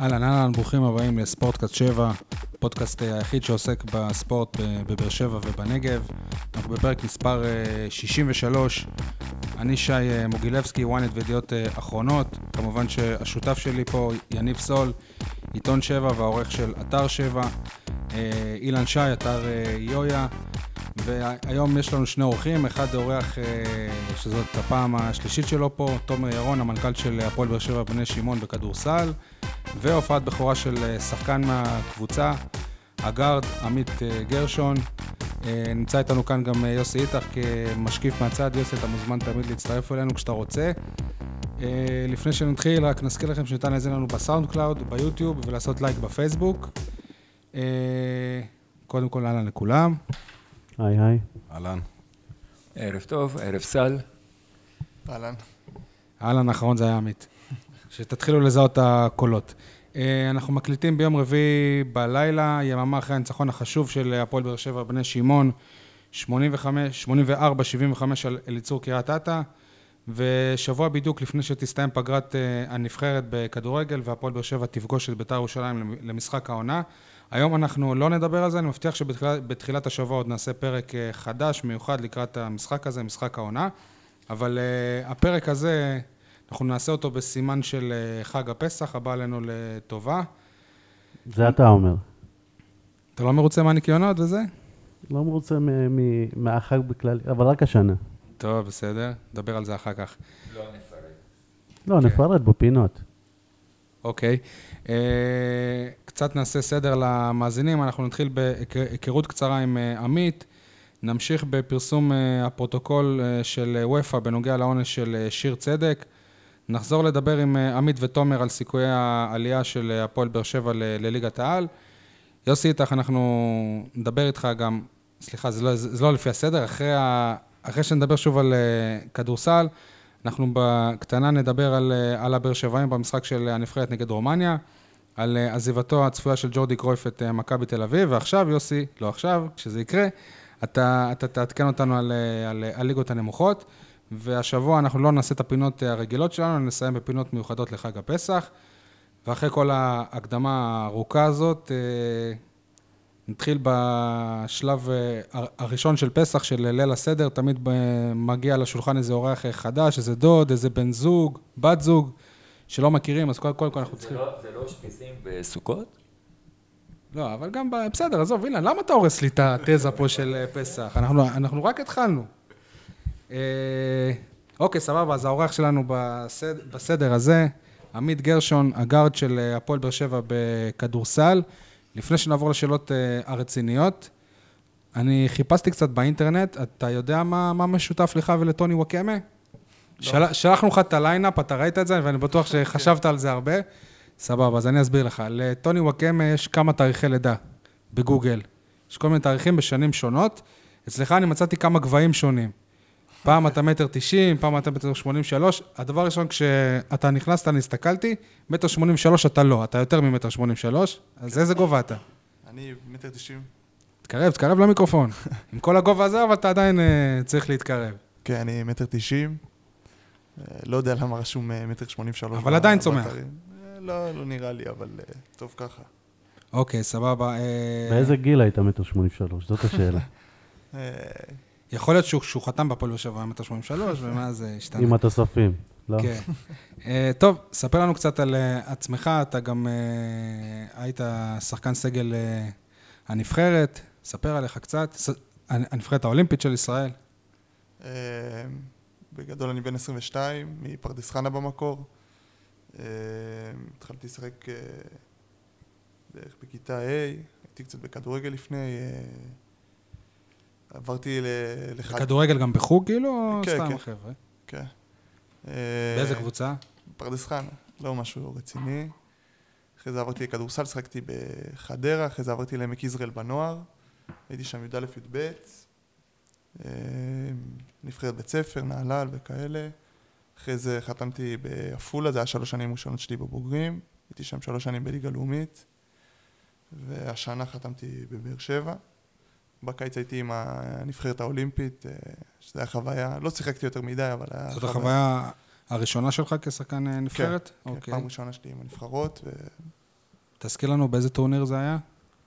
אהלן, אהלן, ברוכים הבאים לספורטקאסט 7, פודקאסט אה, היחיד שעוסק בספורט בבאר שבע ובנגב. אנחנו בפרק מספר 63. אה, אני שי אה, מוגילבסקי, ynet וידיעות אחרונות. כמובן שהשותף שלי פה, יניב סול, עיתון 7 והעורך של אתר 7. אילן שי, אתר יויה. והיום יש לנו שני אורחים, אחד אורח שזאת הפעם השלישית שלו פה, תומר ירון, המנכ"ל של הפועל באר שבע בני שמעון בכדורסל. והופעת בכורה של אה, שחקן מהקבוצה, הגארד עמית אה, גרשון. אה, נמצא איתנו כאן גם יוסי איתך כמשקיף מהצד. יוסי, אתה מוזמן תמיד להצטרף אלינו כשאתה רוצה. לפני שנתחיל, רק נזכיר לכם שניתן להזין לנו ב SoundCloud, ביוטיוב ולעשות לייק בפייסבוק. קודם כל, אהלן לכולם. היי היי. אהלן. ערב טוב, ערב סל. אהלן. אהלן, האחרון זה היה עמית. שתתחילו לזהות את הקולות. אה, אנחנו מקליטים ביום רביעי בלילה, יממה אחרי הניצחון החשוב של הפועל באר שבע בני שמעון, 84-75 על אליצור קריית אתא, ושבוע בדיוק לפני שתסתיים פגרת אה, הנבחרת בכדורגל והפועל באר שבע תפגוש את בית"ר ירושלים למשחק העונה. היום אנחנו לא נדבר על זה, אני מבטיח שבתחילת השבוע עוד נעשה פרק אה, חדש, מיוחד לקראת המשחק הזה, משחק העונה. אבל הפרק הזה אנחנו נעשה אותו בסימן של אה, חג הפסח, הבא עלינו לטובה. זה אתה אומר. אתה לא מרוצה מהניקיונות וזה? לא מרוצה מהחג בכלל, אבל רק השנה. טוב, בסדר, נדבר על זה אחר כך. לא נפרט. לא, okay. כן. נפרט בפינות. אוקיי. Okay. אה, uh, קצת נעשה סדר למאזינים, אנחנו נתחיל בהיכרות קצרה עם uh, עמית. נמשיך בפרסום uh, הפרוטוקול uh, של וופא בנוגע לעונש של uh, שיר צדק. נחזור לדבר עם אה, עמית ותומר על סיכויי העלייה של אה, הפועל באר שבע לליגת העל. יוסי איתך, אנחנו נדבר איתך גם, סליחה, זה לא, זה לא לפי הסדר, אחרי, ה, אחרי שנדבר שוב על uh, כדורסל, אנחנו בקטנה נדבר על, על הבאר שבעים במשחק של הנבחרת נגד רומניה, על עזיבתו הצפויה של ג'ורדי קרויף את מכבי תל אביב, ועכשיו, יוסי, לא עכשיו, כשזה יקרה, אתה, אתה תעדכן אותנו על, על, על ליגות הנמוכות. והשבוע אנחנו לא נעשה את הפינות הרגילות שלנו, נסיים בפינות מיוחדות לחג הפסח. ואחרי כל ההקדמה הארוכה הזאת, אה, נתחיל בשלב אה, הראשון של פסח, של ליל הסדר, תמיד מגיע לשולחן איזה אורח חדש, איזה דוד, איזה בן זוג, בת זוג, שלא מכירים, אז קודם כל, כל אנחנו צריכים... לא, זה לא שפיסים בסוכות? לא, אבל גם, בסדר, עזוב, אילן, למה אתה הורס לי את התזה פה של אה, פסח? אנחנו, אנחנו רק התחלנו. אה, אוקיי, סבבה, אז האורח שלנו בסד, בסדר הזה, עמית גרשון, הגארד של אה, הפועל באר שבע בכדורסל. לפני שנעבור לשאלות אה, הרציניות, אני חיפשתי קצת באינטרנט, אתה יודע מה, מה משותף לך ולטוני וואקמה? לא. של, שלחנו לך את ה line-up, אתה ראית את זה, ואני בטוח שחשבת על זה הרבה. סבבה, אז אני אסביר לך. לטוני וואקמה יש כמה תאריכי לידה בגוגל. יש כל מיני תאריכים בשנים שונות. אצלך אני מצאתי כמה גבהים שונים. פעם אתה מטר תשעים, פעם אתה מטר שמונים שלוש. הדבר הראשון, כשאתה נכנסת, אני הסתכלתי, מטר שמונים ושלוש אתה לא, אתה יותר ממטר שמונים ושלוש, אז איזה גובה אתה? אני מטר תשעים. תתקרב, תתקרב למיקרופון. עם כל הגובה הזה, אבל אתה עדיין uh, צריך להתקרב. כן, אני מטר תשעים. אה, לא יודע למה רשום אה, מטר שמונים ושלוש. אבל עדיין צומח. לא, לא נראה לי, אבל טוב ככה. אוקיי, סבבה. באיזה גיל היית מטר שמונים ושלוש? זאת השאלה. יכול להיות שהוא, שהוא חתם בפועל באר שבע ומאז זה השתנה. עם התוספים, לא? כן. uh, טוב, ספר לנו קצת על uh, עצמך, אתה גם uh, היית שחקן סגל uh, הנבחרת, ספר עליך קצת, ס... הנבחרת האולימפית של ישראל. Uh, בגדול אני בן 22, מפרדס חנה במקור. Uh, התחלתי לשחק uh, בערך בכיתה A, הייתי קצת בכדורגל לפני. עברתי לחג... בכדורגל גם בחוג כאילו, או כן, סתם כן. חבר'ה? כן. באיזה קבוצה? פרדס חנה, לא משהו רציני. אחרי זה עברתי לכדורסל, שחקתי בחדרה, אחרי זה עברתי לעמק יזרעאל בנוער. הייתי שם י"א-י"ב. אה, נבחרת בית ספר, נהלל וכאלה. אחרי זה חתמתי בעפולה, זה היה שלוש שנים ראשונות שלי בבוגרים. הייתי שם שלוש שנים בליגה לאומית. והשנה חתמתי בבאר שבע. בקיץ הייתי עם הנבחרת האולימפית, אה, שזו הייתה חוויה, לא שיחקתי יותר מדי, אבל היה... זאת החוויה הראשונה שלך כשחקן אה, נבחרת? כן, כן, אוקיי. פעם ראשונה שלי עם הנבחרות, תזכיר לנו באיזה טורניר זה היה?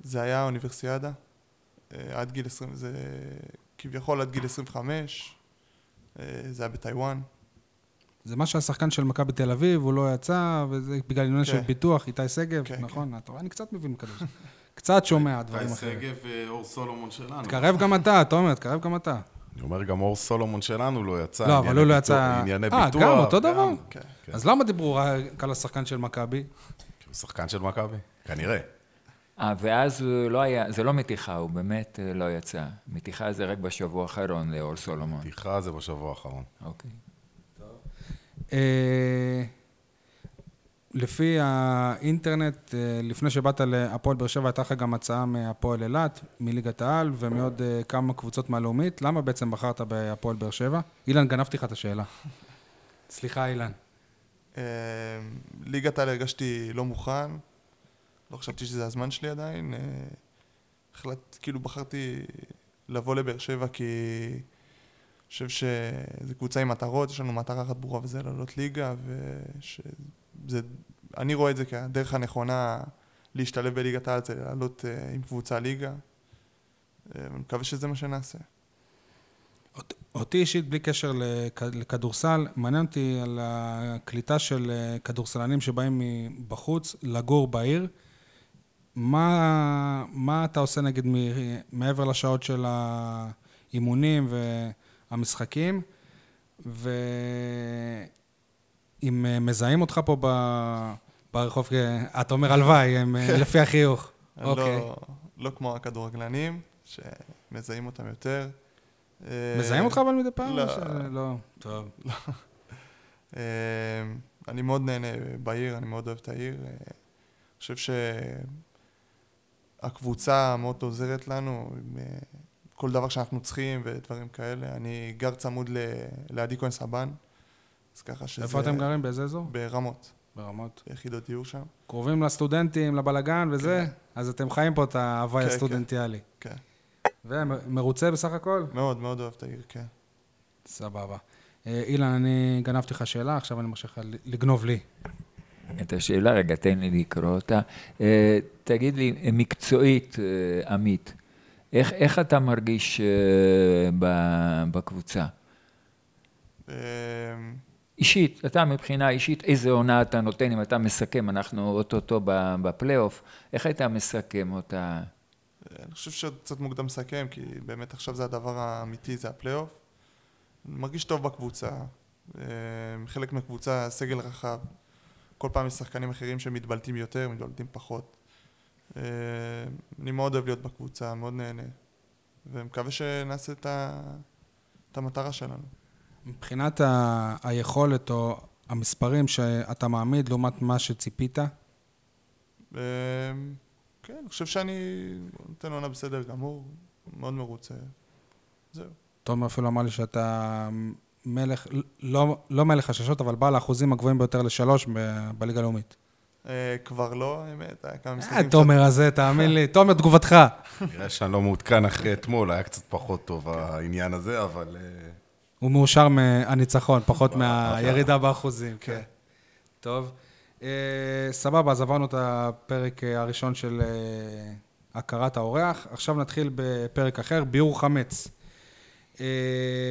זה היה אוניברסיאדה, אה, עד גיל 20, זה כביכול עד גיל 25, אה, זה היה בטיוואן. זה מה שהשחקן של מכבי תל אביב, הוא לא יצא, וזה בגלל עניין של כן. פיתוח, איתי שגב, כן, נכון? אתה רואה, אני קצת מבין בכדורגל. קצת שומע דברים איתי אחרים. שגב ואור סולומון שלנו. תקרב גם אתה, תומר, תקרב גם אתה. אני אומר, גם אור סולומון שלנו לא יצא. לא, אבל הוא לא יצא... ענייני אה, ביטוח. גם אותו דבר? כן. כן. אז למה דיברו רק על השחקן של מכבי? כי הוא שחקן של מכבי, כנראה. אה, ואז הוא לא היה, זה לא מתיחה, הוא באמת אה, לא יצא. מתיחה זה רק בשבוע האחרון לאור סולומון. פתיחה זה בשבוע האחרון. אוקיי. אה, לפי האינטרנט, אה, לפני שבאת להפועל באר שבע, הייתה לך גם הצעה מהפועל אילת, מליגת העל ומעוד אה, כמה קבוצות מהלאומית. למה בעצם בחרת בהפועל באר שבע? אילן, גנבתי לך את השאלה. סליחה, אילן. אה, ליגת העל הרגשתי לא מוכן, לא חשבתי שזה הזמן שלי עדיין. החלט, כאילו בחרתי לבוא לבאר שבע כי אני חושב שזו קבוצה עם מטרות, יש לנו מטרה אחת ברורה וזה לעלות ליגה, ושזה, אני רואה את זה כהדרך הנכונה להשתלב בליגת העל, זה לעלות אה, עם קבוצה ליגה. אה, ואני מקווה שזה מה שנעשה. אות- אותי אישית, בלי קשר לכ- לכדורסל, מעניין אותי על הקליטה של אה, כדורסלנים שבאים מבחוץ לגור בעיר. מה, מה אתה עושה נגיד מ- מעבר לשעות של האימונים והמשחקים? ואם אה, מזהים אותך פה ב- ברחוב, אה, אתה אומר הלוואי, הם, אה, לפי החיוך. אני אוקיי. לא, לא כמו הכדורגלנים, שמזהים אותם יותר. מזהים אותך אבל מדי פעם? לא. לא. טוב. אה, אני מאוד נהנה בעיר, אני מאוד אוהב את העיר. אני חושב שהקבוצה מאוד עוזרת לנו עם כל דבר שאנחנו צריכים ודברים כאלה. אני גר צמוד לעדי כהן סבן, אז ככה שזה... איפה אתם גרים? באיזה אזור? ברמות, ברמות. ביחידות דיור שם. קרובים לסטודנטים, לבלגן וזה, כן. אז אתם חיים פה את ההוואי כן, הסטודנטיאלי. כן. ומרוצה בסך הכל? מאוד מאוד אוהב את העיר, כן. סבבה. אה, אילן, אני גנבתי לך שאלה, עכשיו אני מרשה לך לגנוב לי. את השאלה, רגע, תן לי לקרוא אותה. אה, תגיד לי, אה, מקצועית, עמית, איך, איך אתה מרגיש בקבוצה? אישית, אתה מבחינה אישית, איזה עונה אתה נותן אם אתה מסכם, אנחנו אוטוטו בפלייאוף, איך היית מסכם אותה? אני חושב שעוד קצת מוקדם לסכם, כי באמת עכשיו זה הדבר האמיתי, זה הפלייאוף. אני מרגיש טוב בקבוצה. אה, חלק מהקבוצה, סגל רחב. כל פעם יש שחקנים אחרים שמתבלטים יותר, מתבלטים פחות. אה, אני מאוד אוהב להיות בקבוצה, מאוד נהנה. ומקווה שנעשה את, ה... את המטרה שלנו. מבחינת ה- היכולת או המספרים שאתה מעמיד לעומת מה שציפית, אה, כן, אני חושב שאני נותן עונה בסדר גמור, מאוד מרוצה. זהו. תומר אפילו אמר לי שאתה מלך, לא, לא מלך הששות, אבל בעל האחוזים הגבוהים ביותר לשלוש ב- בליגה הלאומית. אה, כבר לא, האמת, היה כמה משחקים אה, תומר הזה, תאמין לי. תומר, תגובתך. נראה שאני לא מעודכן אחרי אתמול, היה קצת פחות טוב העניין הזה, אבל... הוא מאושר מהניצחון, פחות מהירידה באחוזים, כן. טוב. אה, סבבה, אז עברנו את הפרק אה, הראשון של אה, הכרת האורח. עכשיו נתחיל בפרק אחר, ביאור חמץ.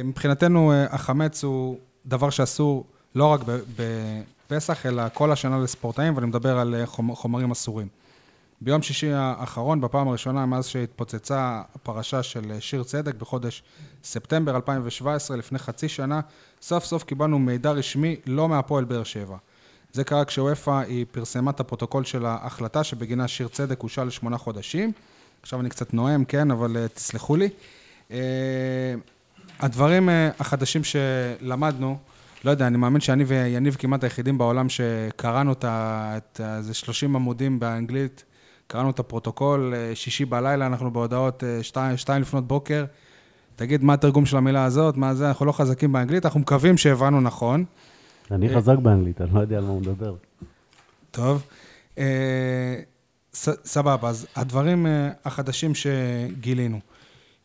מבחינתנו, החמץ הוא דבר שאסור לא רק בפסח, אלא כל השנה לספורטאים, ואני מדבר על חומ- חומרים אסורים. ביום שישי האחרון, בפעם הראשונה מאז שהתפוצצה הפרשה של אה, שיר צדק בחודש ספטמבר 2017, לפני חצי שנה, סוף סוף קיבלנו מידע רשמי לא מהפועל באר שבע. זה קרה כשוופא היא פרסמה את הפרוטוקול של ההחלטה שבגינה שיר צדק הושעה לשמונה חודשים. עכשיו אני קצת נואם, כן, אבל uh, תסלחו לי. Uh, הדברים החדשים שלמדנו, לא יודע, אני מאמין שאני ויניב כמעט היחידים בעולם שקראנו את את איזה 30 עמודים באנגלית, קראנו את הפרוטוקול, uh, שישי בלילה, אנחנו בהודעות uh, שתיים, שתיים לפנות בוקר. תגיד, מה התרגום של המילה הזאת? מה זה? אנחנו לא חזקים באנגלית, אנחנו מקווים שהבנו נכון. אני אה. חזק באנגלית, אני לא יודע על מה הוא מדבר. טוב. אה, סבבה, אז הדברים אה, החדשים שגילינו.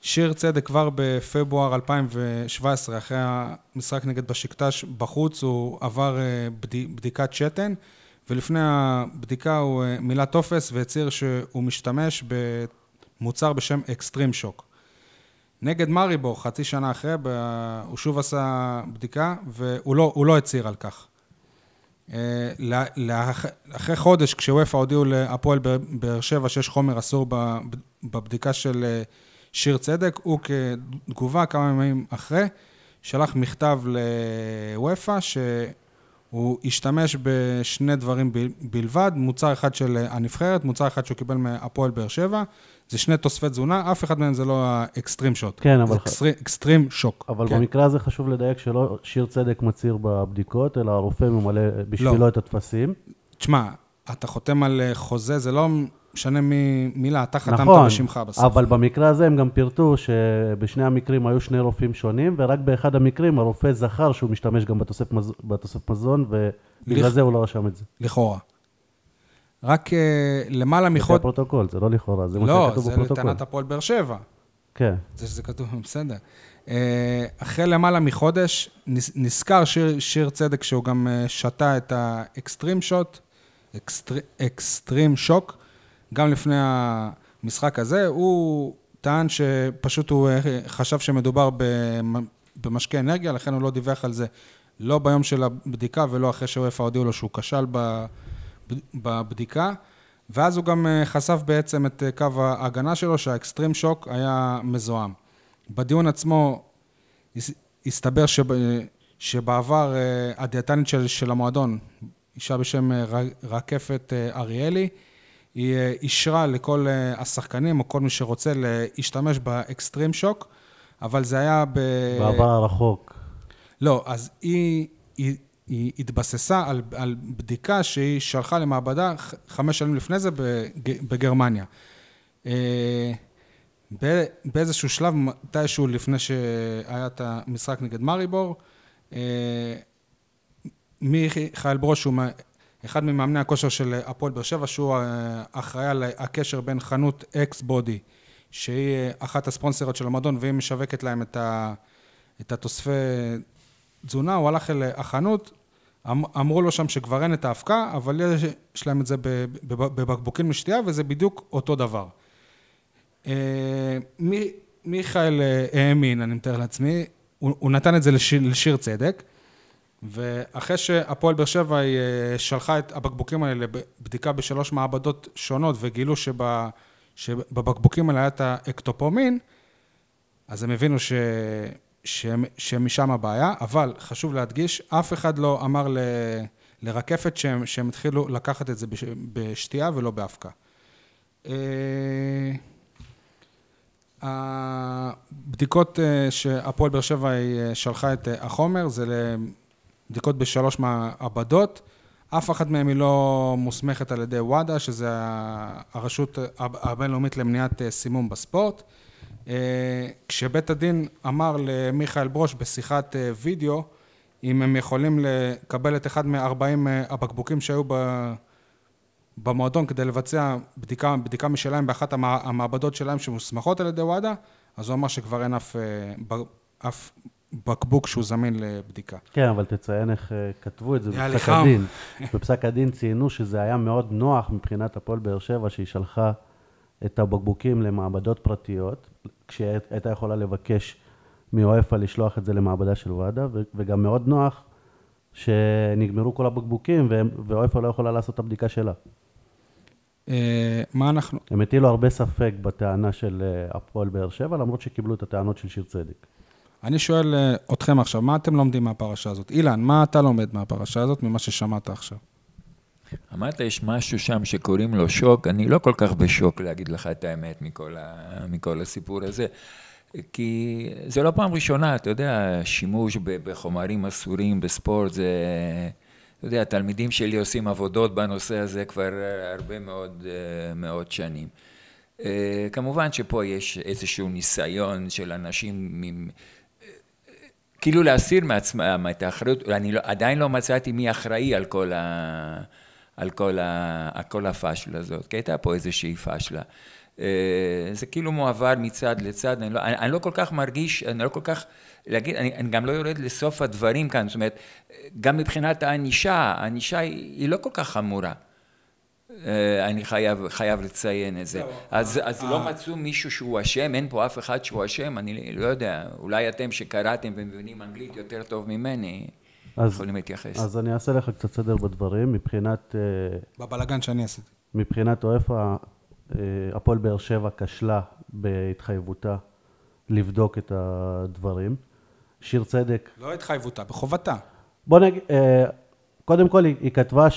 שיר צדק כבר בפברואר 2017, אחרי המשחק נגד בשקטש בחוץ, הוא עבר אה, בד, בדיקת שתן, ולפני הבדיקה הוא אה, מילא טופס והצהיר שהוא משתמש במוצר בשם אקסטרים שוק. נגד מריבור, חצי שנה אחרי, הוא שוב עשה בדיקה, והוא לא, לא הצהיר על כך. אה, אחרי חודש, כשוופא הודיעו להפועל באר- שבע שיש חומר אסור בבדיקה של אה, שיר צדק, הוא כתגובה, כמה ימים אחרי, שלח מכתב לוופא, שהוא השתמש בשני דברים ב- בלבד, מוצר אחד של הנבחרת, מוצר אחד שהוא קיבל מהפועל באר שבע, זה שני תוספי תזונה, אף אחד מהם זה לא ה Extreme Shot. כן, אבל זה ח- Extre- Extreme Shock. אבל כן. במקרה הזה חשוב לדייק שלא שיר צדק מצהיר בבדיקות, אלא הרופא ממלא בשבילו לא. את הטפסים. תשמע, אתה חותם על חוזה, זה לא משנה מי מילה, אתה חתמת נכון, בשמך בסוף. אבל במקרה הזה הם גם פירטו שבשני המקרים היו שני רופאים שונים, ורק באחד המקרים הרופא זכר שהוא משתמש גם בתוסף, מז... בתוסף מזון, ובגלל לכ- זה הוא לא רשם את זה. לכאורה. רק אה, למעלה זה מחוד... הפרוטוקול, זה לא לכאורה, זה מה לא, שכתוב זה בפרוטוקול. לטענת הפועל באר שבע. כן. זה שזה כתוב, בסדר. אה, אחרי למעלה מחודש, נזכר שיר, שיר צדק שהוא גם אה, שתה את ה Extreme Shot, Extre, Extreme Shock, גם לפני המשחק הזה. הוא טען שפשוט הוא אה, חשב שמדובר במ- במשקה אנרגיה, לכן הוא לא דיווח על זה לא ביום של הבדיקה ולא אחרי שוופא הודיעו לו שהוא כשל בבדיקה. ואז הוא גם אה, חשף בעצם את אה, קו ההגנה שלו, שהאקסטרים שוק היה מזוהם. בדיון עצמו הס- הסתבר שב, שבעבר הדיאטנית של, של המועדון, אישה בשם רקפת אריאלי, היא אה, אישרה לכל אה, השחקנים או כל מי שרוצה להשתמש באקסטרים שוק, אבל זה היה ב... בעבר הרחוק. לא, אז היא, היא, היא התבססה על, על בדיקה שהיא שלחה למעבדה חמש שנים לפני זה בג, בגרמניה. אה, באיזשהו שלב, מתישהו לפני שהיה את המשחק נגד מריבור, מיכאל ברוש הוא מה- אחד ממאמני הכושר של הפועל באר שבע, שהוא אה, אחראי על הקשר בין חנות אקס בודי, שהיא אה, אחת הספונסרות של המועדון, והיא משווקת להם את, ה, את התוספי תזונה, הוא הלך אל החנות, אמ- אמרו לו שם שכבר אין את האבקה, אבל יש, להם את זה בבקבוקים לשתייה, וזה בדיוק אותו דבר. אה, מי- מיכאל האמין, אני מתאר לעצמי, הוא, הוא נתן את זה לשיר, לשיר צדק, ואחרי שהפועל באר שבע היא אה, שלחה את הבקבוקים האלה לבדיקה בשלוש מעבדות שונות, וגילו שב, שבבקבוקים האלה היה את האקטופומין, אז הם הבינו ש, שהם- שמשם הבעיה, אבל חשוב להדגיש, אף אחד לא אמר ל, לרקפת שהם, שהם התחילו לקחת את זה בש, בשתייה ולא באבקה. אה, הבדיקות אה, שהפועל באר שבע שלחה את החומר, זה לבדיקות בשלוש מעבדות. אף אחת מהן היא לא מוסמכת על ידי וואדה, שזה הרשות הבינלאומית למניעת אה, סימום בספורט. אה, כשבית הדין אמר למיכאל ברוש בשיחת אה, וידאו, אם הם יכולים לקבל את אחד מ-40 הבקבוקים שהיו. במועדון כדי לבצע בדיקה, בדיקה משלהם באחת המע, המעבדות שלהם שמוסמכות על ידי וואדה, אז הוא אמר שכבר אין אף, אף בקבוק שהוא זמין לבדיקה. כן, אבל תציין איך אה, כתבו את זה בפסק. הדין. בפסק הדין ציינו שזה היה מאוד נוח מבחינת הפועל באר שבע, שהיא שלחה את הבקבוקים למעבדות פרטיות, כשהיא הייתה יכולה לבקש מאוהפה לשלוח את זה למעבדה של וואדה, ו- וגם מאוד נוח שנגמרו כל הבקבוקים ואוהפה לא יכולה לעשות את הבדיקה שלה. אה, מה אנחנו... הם הטילו הרבה ספק בטענה של אה, הפועל באר שבע, למרות שקיבלו את הטענות של שיר צדק. אני שואל אה, אתכם עכשיו, מה אתם לומדים מהפרשה הזאת? אילן, מה אתה לומד מהפרשה הזאת, ממה ששמעת עכשיו? אמרת, יש משהו שם שקוראים לו שוק, אני לא כל כך בשוק להגיד לך את האמת מכל, ה, מכל הסיפור הזה, כי זה לא פעם ראשונה, אתה יודע, שימוש בחומרים אסורים בספורט זה, אתה יודע, התלמידים שלי עושים עבודות בנושא הזה כבר הרבה מאוד, אה, מאוד שנים. אה, כמובן שפה יש איזשהו ניסיון של אנשים עם... כאילו להסיר מעצמם את האחריות, אני לא, עדיין לא מצאתי מי אחראי על כל, ה, על כל, ה, על כל הפשלה הזאת, כי הייתה פה איזושהי פשלה. אה, זה כאילו מועבר מצד לצד, אני לא, אני, אני לא כל כך מרגיש, אני לא כל כך, להגיד, אני, אני גם לא יורד לסוף הדברים כאן, זאת אומרת, גם מבחינת הענישה, הענישה היא, היא לא כל כך חמורה. אה, אני חייב, חייב לציין את זה. אז, אז לא מצאו מישהו שהוא אשם, אין פה אף אחד שהוא אשם, אני לא יודע, אולי אתם שקראתם ומבינים אנגלית יותר טוב ממני, אז- יכולים להתייחס. אז אני אעשה לך קצת סדר בדברים. מבחינת, אה, בבלגן שאני עשיתי. מבחינת אוהפה, אה, הפועל באר שבע כשלה בהתחייבותה לבדוק את הדברים. שיר צדק לא התחייבותה, בחובתה. בוא נגיד, אה, קודם כל היא, כתבה.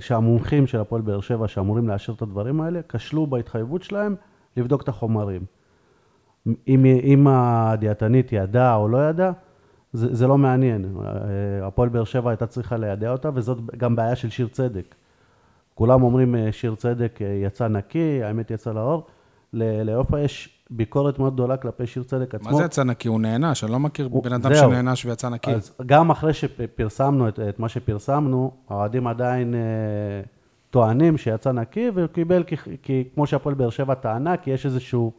שהמומחים של הפועל באר שבע שאמורים לאשר את הדברים האלה, כשלו בהתחייבות שלהם לבדוק את החומרים. אם, אם הדיאטנית ידעה או לא ידעה, זה, זה לא מעניין. הפועל באר שבע הייתה צריכה לידע אותה, וזאת גם בעיה של שיר צדק. כולם אומרים שיר צדק אה, יצא נקי, האמת יצא לאור. לאופה יש ביקורת מאוד גדולה כלפי שיר צדק עצמו. מה זה יצא נקי? הוא נענש, אני לא מכיר הוא- בן אדם זהו. שנענש ויצא נקי. אז גם אחרי שפרסמנו את, את מה שפרסמנו, האוהדים עדיין אה, טוענים שיצא נקי, והוא קיבל, כי, כי כמו שהפועל באר שבע טענה, כי יש איזשהו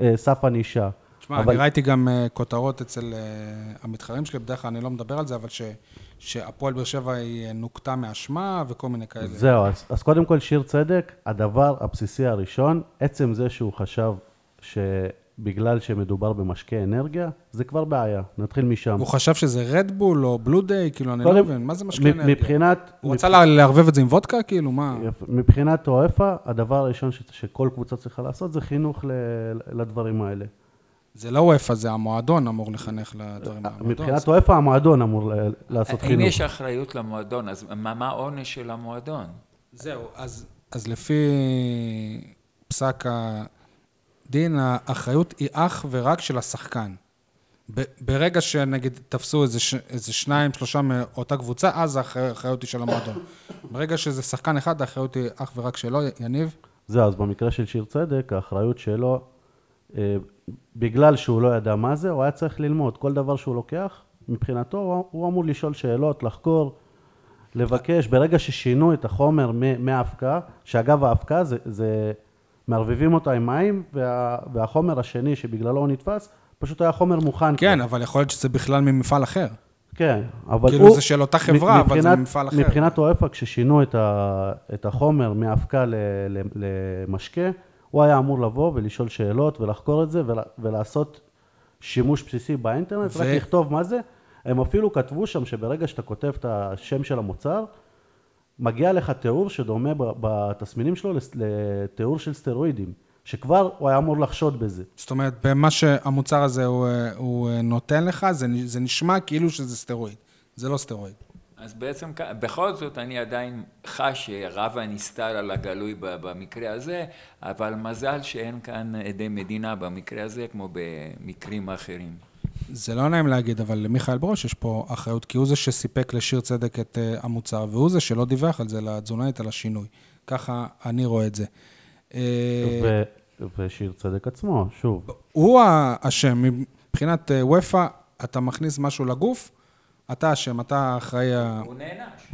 אה, סף ענישה. תשמע, אבל- אני ראיתי גם אה, כותרות אצל אה, המתחרים שלי, בדרך כלל אני לא מדבר על זה, אבל ש- שהפועל באר שבע היא אה, נוקתה מאשמה וכל מיני כאלה. זהו, אז, אז קודם כל שיר צדק, הדבר הבסיסי הראשון, עצם זה שהוא חשב שבגלל שמדובר במשקה אנרגיה, זה כבר בעיה, נתחיל משם. הוא חשב שזה רדבול או בלו דיי, כאילו, אני לא מבין, מה זה משקה אנרגיה? מבחינת... הוא רצה לה- לערבב את זה עם וודקה, כאילו, מה? מבחינת אוהפה, הדבר הראשון ש, שכל קבוצה צריכה לעשות זה חינוך ל, לדברים האלה. זה לא וופא, זה המועדון אמור לחנך לדברים האלה. מבחינת אוהפה, המועדון אמור לעשות אם חינוך. יש אחריות למועדון, אז מה מה העונש של המועדון? זהו, אז, אז לפי פסק הדין, האחריות היא אך ורק של השחקן. ברגע שנגיד תפסו איזה, ש, איזה שניים, שלושה מאותה קבוצה, אז האחר- האחריות היא של המועדון. ברגע שזה שחקן אחד, האחריות היא אך ורק שלו, יניב. זהו, אז במקרה של שיר צדק, האחריות שלו, אה, בגלל שהוא לא ידע מה זה, הוא היה צריך ללמוד. כל דבר שהוא לוקח, מבחינתו, הוא, הוא אמור לשאול שאלות, לחקור, לבקש. ברגע ששינו את החומר מ- מההפקעה, שאגב, ההפקעה זה, זה מערבבים אותה עם מים, וה, והחומר השני שבגללו הוא נתפס, פשוט היה חומר מוכן. כן, כבר. אבל יכול להיות שזה בכלל ממפעל אחר. כן, אבל כאילו הוא... זה של אותה חברה, אבל זה מבחינת- ממפעל אחר. מבחינת אוהפה, כששינו את, ה, את החומר ל, למשקה, הוא היה אמור לבוא ולשאול שאלות ולחקור את זה ול, ולעשות שימוש בסיסי באינטרנט, ו- רק לכתוב מה זה. הם אפילו כתבו שם שברגע שאתה כותב את השם של המוצר, מגיע לך תיאור שדומה ב- בתסמינים שלו לתיאור של סטרואידים, שכבר הוא היה אמור לחשוד בזה. זאת אומרת, במה שהמוצר הזה הוא, הוא נותן לך, זה, זה נשמע כאילו שזה סטרואיד. זה לא סטרואיד. אז בעצם, בכל זאת, אני עדיין חש שרב הנסתר על הגלוי במקרה הזה, אבל מזל שאין כאן עדי מדינה במקרה הזה, כמו במקרים אחרים. זה לא נעים להגיד, אבל למיכאל ברוש יש פה אחריות, כי הוא זה שסיפק לשיר צדק את אה, המוצר, והוא זה שלא דיווח על זה לתזונאית, על השינוי. ככה אני רואה את זה. אה, ו, ושיר צדק עצמו, שוב, הוא האשם, מבחינת אה, וופא, אתה מכניס משהו לגוף, אתה אשם, אתה אחראי... ה- הוא נענש.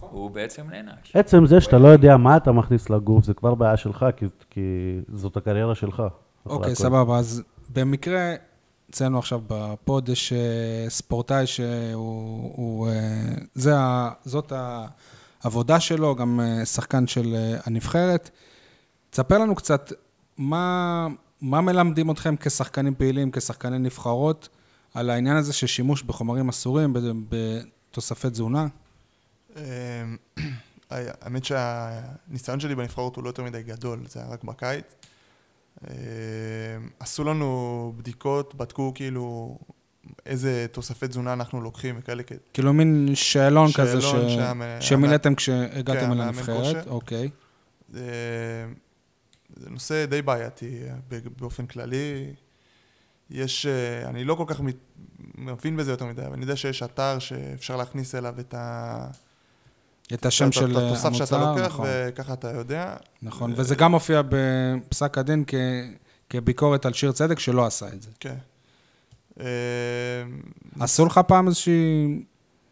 הוא בעצם נענש. עצם זה שאתה לא יודע מה אתה מכניס לגוף, זה כבר בעיה שלך, כי, כי זאת הקריירה שלך. אוקיי. סבבה. אז במקרה, אצלנו עכשיו בפוד יש אה, ספורטאי שהוא... הוא, אה, זה זאת העבודה שלו, גם אה, שחקן של הנבחרת. תספר לנו קצת מה, מה מלמדים אתכם כשחקנים פעילים, כשחקני נבחרות, על העניין הזה של שימוש בחומרים אסורים, בתוספי תזונה. אמ, האמת שהניסיון שלי בנבחרות הוא לא יותר מדי גדול, זה היה רק בקיץ. אמ, עשו לנו בדיקות, בדקו כאילו איזה תוספי תזונה אנחנו לוקחים וכאלה. כ- כאילו מין שאלון כזה ש... שאלון שהמ- שמילאתם כשהגעתם כן, הנבחרת. אוקיי. זה, זה נושא די בעייתי ב- באופן כללי. יש, אה, אני לא כל כך מבין בזה יותר מדי, אבל אני יודע שיש אתר שאפשר להכניס אליו את ה... את השם של את התוסף שאתה המוצר, לוקח, נכון. וככה אתה יודע. נכון, וזה גם מופיע בפסק הדין כ... כביקורת על שיר צדק שלא עשה את זה. כן. אה, עשו לך פעם איזושהי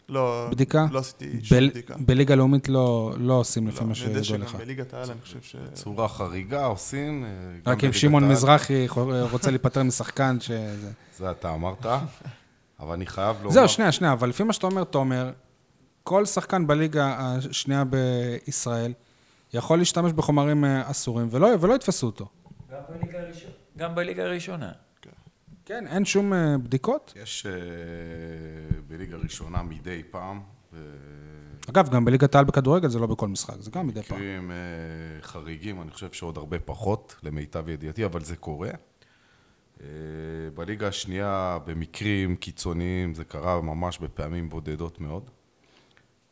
לא, בדיקה? לא עשיתי שום בל- בדיקה. בליגה לאומית לא לא עושים לפי לא, מה אני יודע שידוע לך. שגם בליגת העל, אני חושב ש... צורה חריגה עושים. אה, רק אם שמעון. מזרחי רוצה להיפטר משחקן שזה... זה אתה אמרת, אבל אני חייב לומר... זהו, שנייה, שנייה, אבל לפי מה שאתה אומר, תומר, כל שחקן בליגה השנייה בישראל יכול להשתמש בחומרים אה, אסורים, ולא ולא יתפסו אותו. גם בליגה הראשונה. גם בליגה הראשונה. כן, אין שום אה, בדיקות. יש אה, בליגה ראשונה מדי פעם, אגב, גם בליגת העל בכדורגל זה לא בכל משחק, זה גם מדי פעם. מקרים חריגים, אני חושב שעוד הרבה פחות, למיטב ידיעתי, אבל זה קורה. בליגה השנייה, במקרים קיצוניים, זה קרה ממש בפעמים בודדות מאוד.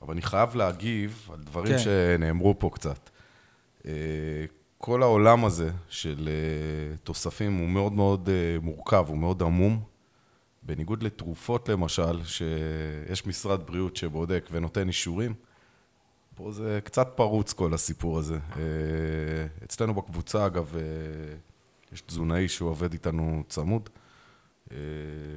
אבל אני חייב להגיב על דברים כן. שנאמרו פה קצת. אה, כל העולם הזה של אה, תוספים הוא מאוד מאוד אה, מורכב, הוא מאוד עמום. בניגוד לתרופות למשל, שיש משרד בריאות שבודק ונותן אישורים, פה זה קצת פרוץ כל הסיפור הזה. אצלנו בקבוצה, אגב, יש תזונאי שהוא עובד איתנו צמוד,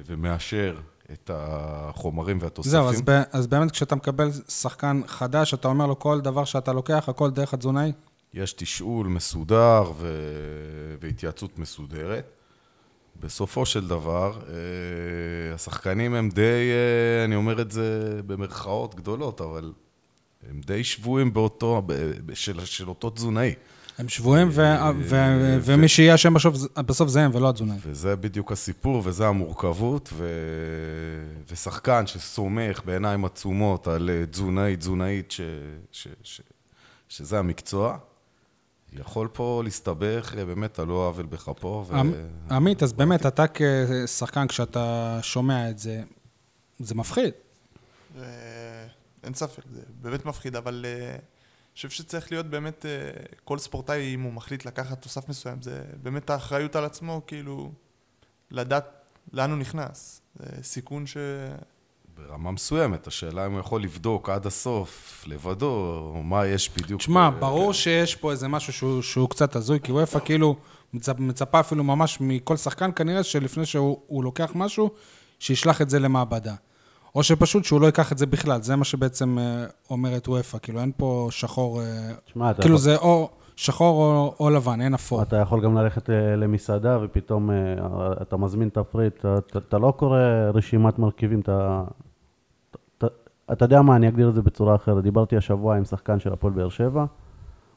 ומאשר את החומרים והתוספים. זהו, אז, ב- אז באמת כשאתה מקבל שחקן חדש, אתה אומר לו כל דבר שאתה לוקח, הכל דרך התזונאי? יש תשאול מסודר ו... והתייעצות מסודרת. בסופו של דבר, אה, השחקנים הם די, אה, אני אומר את זה במרכאות גדולות, אבל הם די שבויים באותו, של, של אותו תזונאי. הם שבויים, ו- אה, ו- ו- ומי שיהיה אשם בסוף, זה הם ולא התזונאי. וזה בדיוק הסיפור, וזה המורכבות, ו... ושחקן שסומך בעיניים עצומות על אה, תזונאי, תזונאית, ש... ש... ש... שזה המקצוע, יכול פה להסתבך אה, באמת על לא עוול בכפו. ו... עמ- עמית, אז באמת, אתה כשחקן, כשאתה שומע את זה, זה מפחיד. אה, אין ספק, זה באמת מפחיד, אבל אה, אני חושב שצריך להיות באמת, אה, כל ספורטאי, אם הוא מחליט לקחת תוסף מסוים, זה באמת האחריות על עצמו, כאילו, לדעת לאן הוא נכנס. זה סיכון ש... ברמה מסוימת, השאלה אם הוא יכול לבדוק עד הסוף, לבדו, או מה יש בדיוק. תשמע, ב- ברור שיש פה איזה משהו שהוא, שהוא קצת הזוי, כי וופא כאילו מצפ, מצפה אפילו ממש מכל שחקן, כנראה שלפני שהוא הוא לוקח משהו, שישלח את זה למעבדה. או שפשוט שהוא לא ייקח את זה בכלל, זה מה שבעצם אה, אומרת וופא, כאילו אין פה שחור, אה, אתה כאילו יכול- זה או שחור או, או לבן, אין אפור. אתה יכול גם ללכת למסעדה ופתאום אה, אתה מזמין תפריט, אתה- אתה- אתה לא קורא רשימת מרכיבים, אתה... אתה- אתה יודע מה, אני אגדיר את זה בצורה אחרת. דיברתי השבוע עם שחקן של הפועל באר שבע,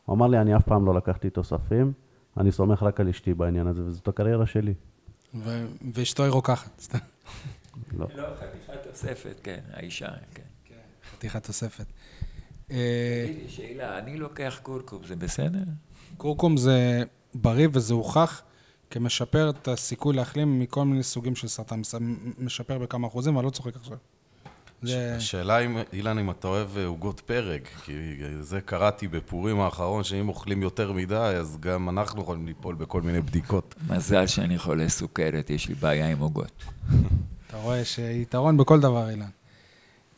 הוא אמר לי, אני אף פעם לא לקחתי תוספים, אני סומך רק על אשתי בעניין הזה, וזאת הקריירה שלי. ואשתו היא רוקחת, סתם, לא. לא, חתיכת תוספת, כן, האישה, כן. חתיכת תוספת. אה, תגיד לי, שאלה, אני לוקח קורקום, זה בסדר? קורקום זה בריא וזה הוכח כמשפר את הסיכוי להחלים מכל מיני סוגים של סרטן. משפר בכמה אחוזים, אבל לא צוחק עכשיו. זה... השאלה אם, אילן, אם אתה אוהב אה, עוגות פרק, כי זה קראתי בפורים האחרון, שאם אוכלים יותר מדי, אז גם אנחנו יכולים ליפול בכל מיני בדיקות. מזל שאני חולה סוכרת, יש לי בעיה עם עוגות. אתה רואה שיתרון בכל דבר, אילן.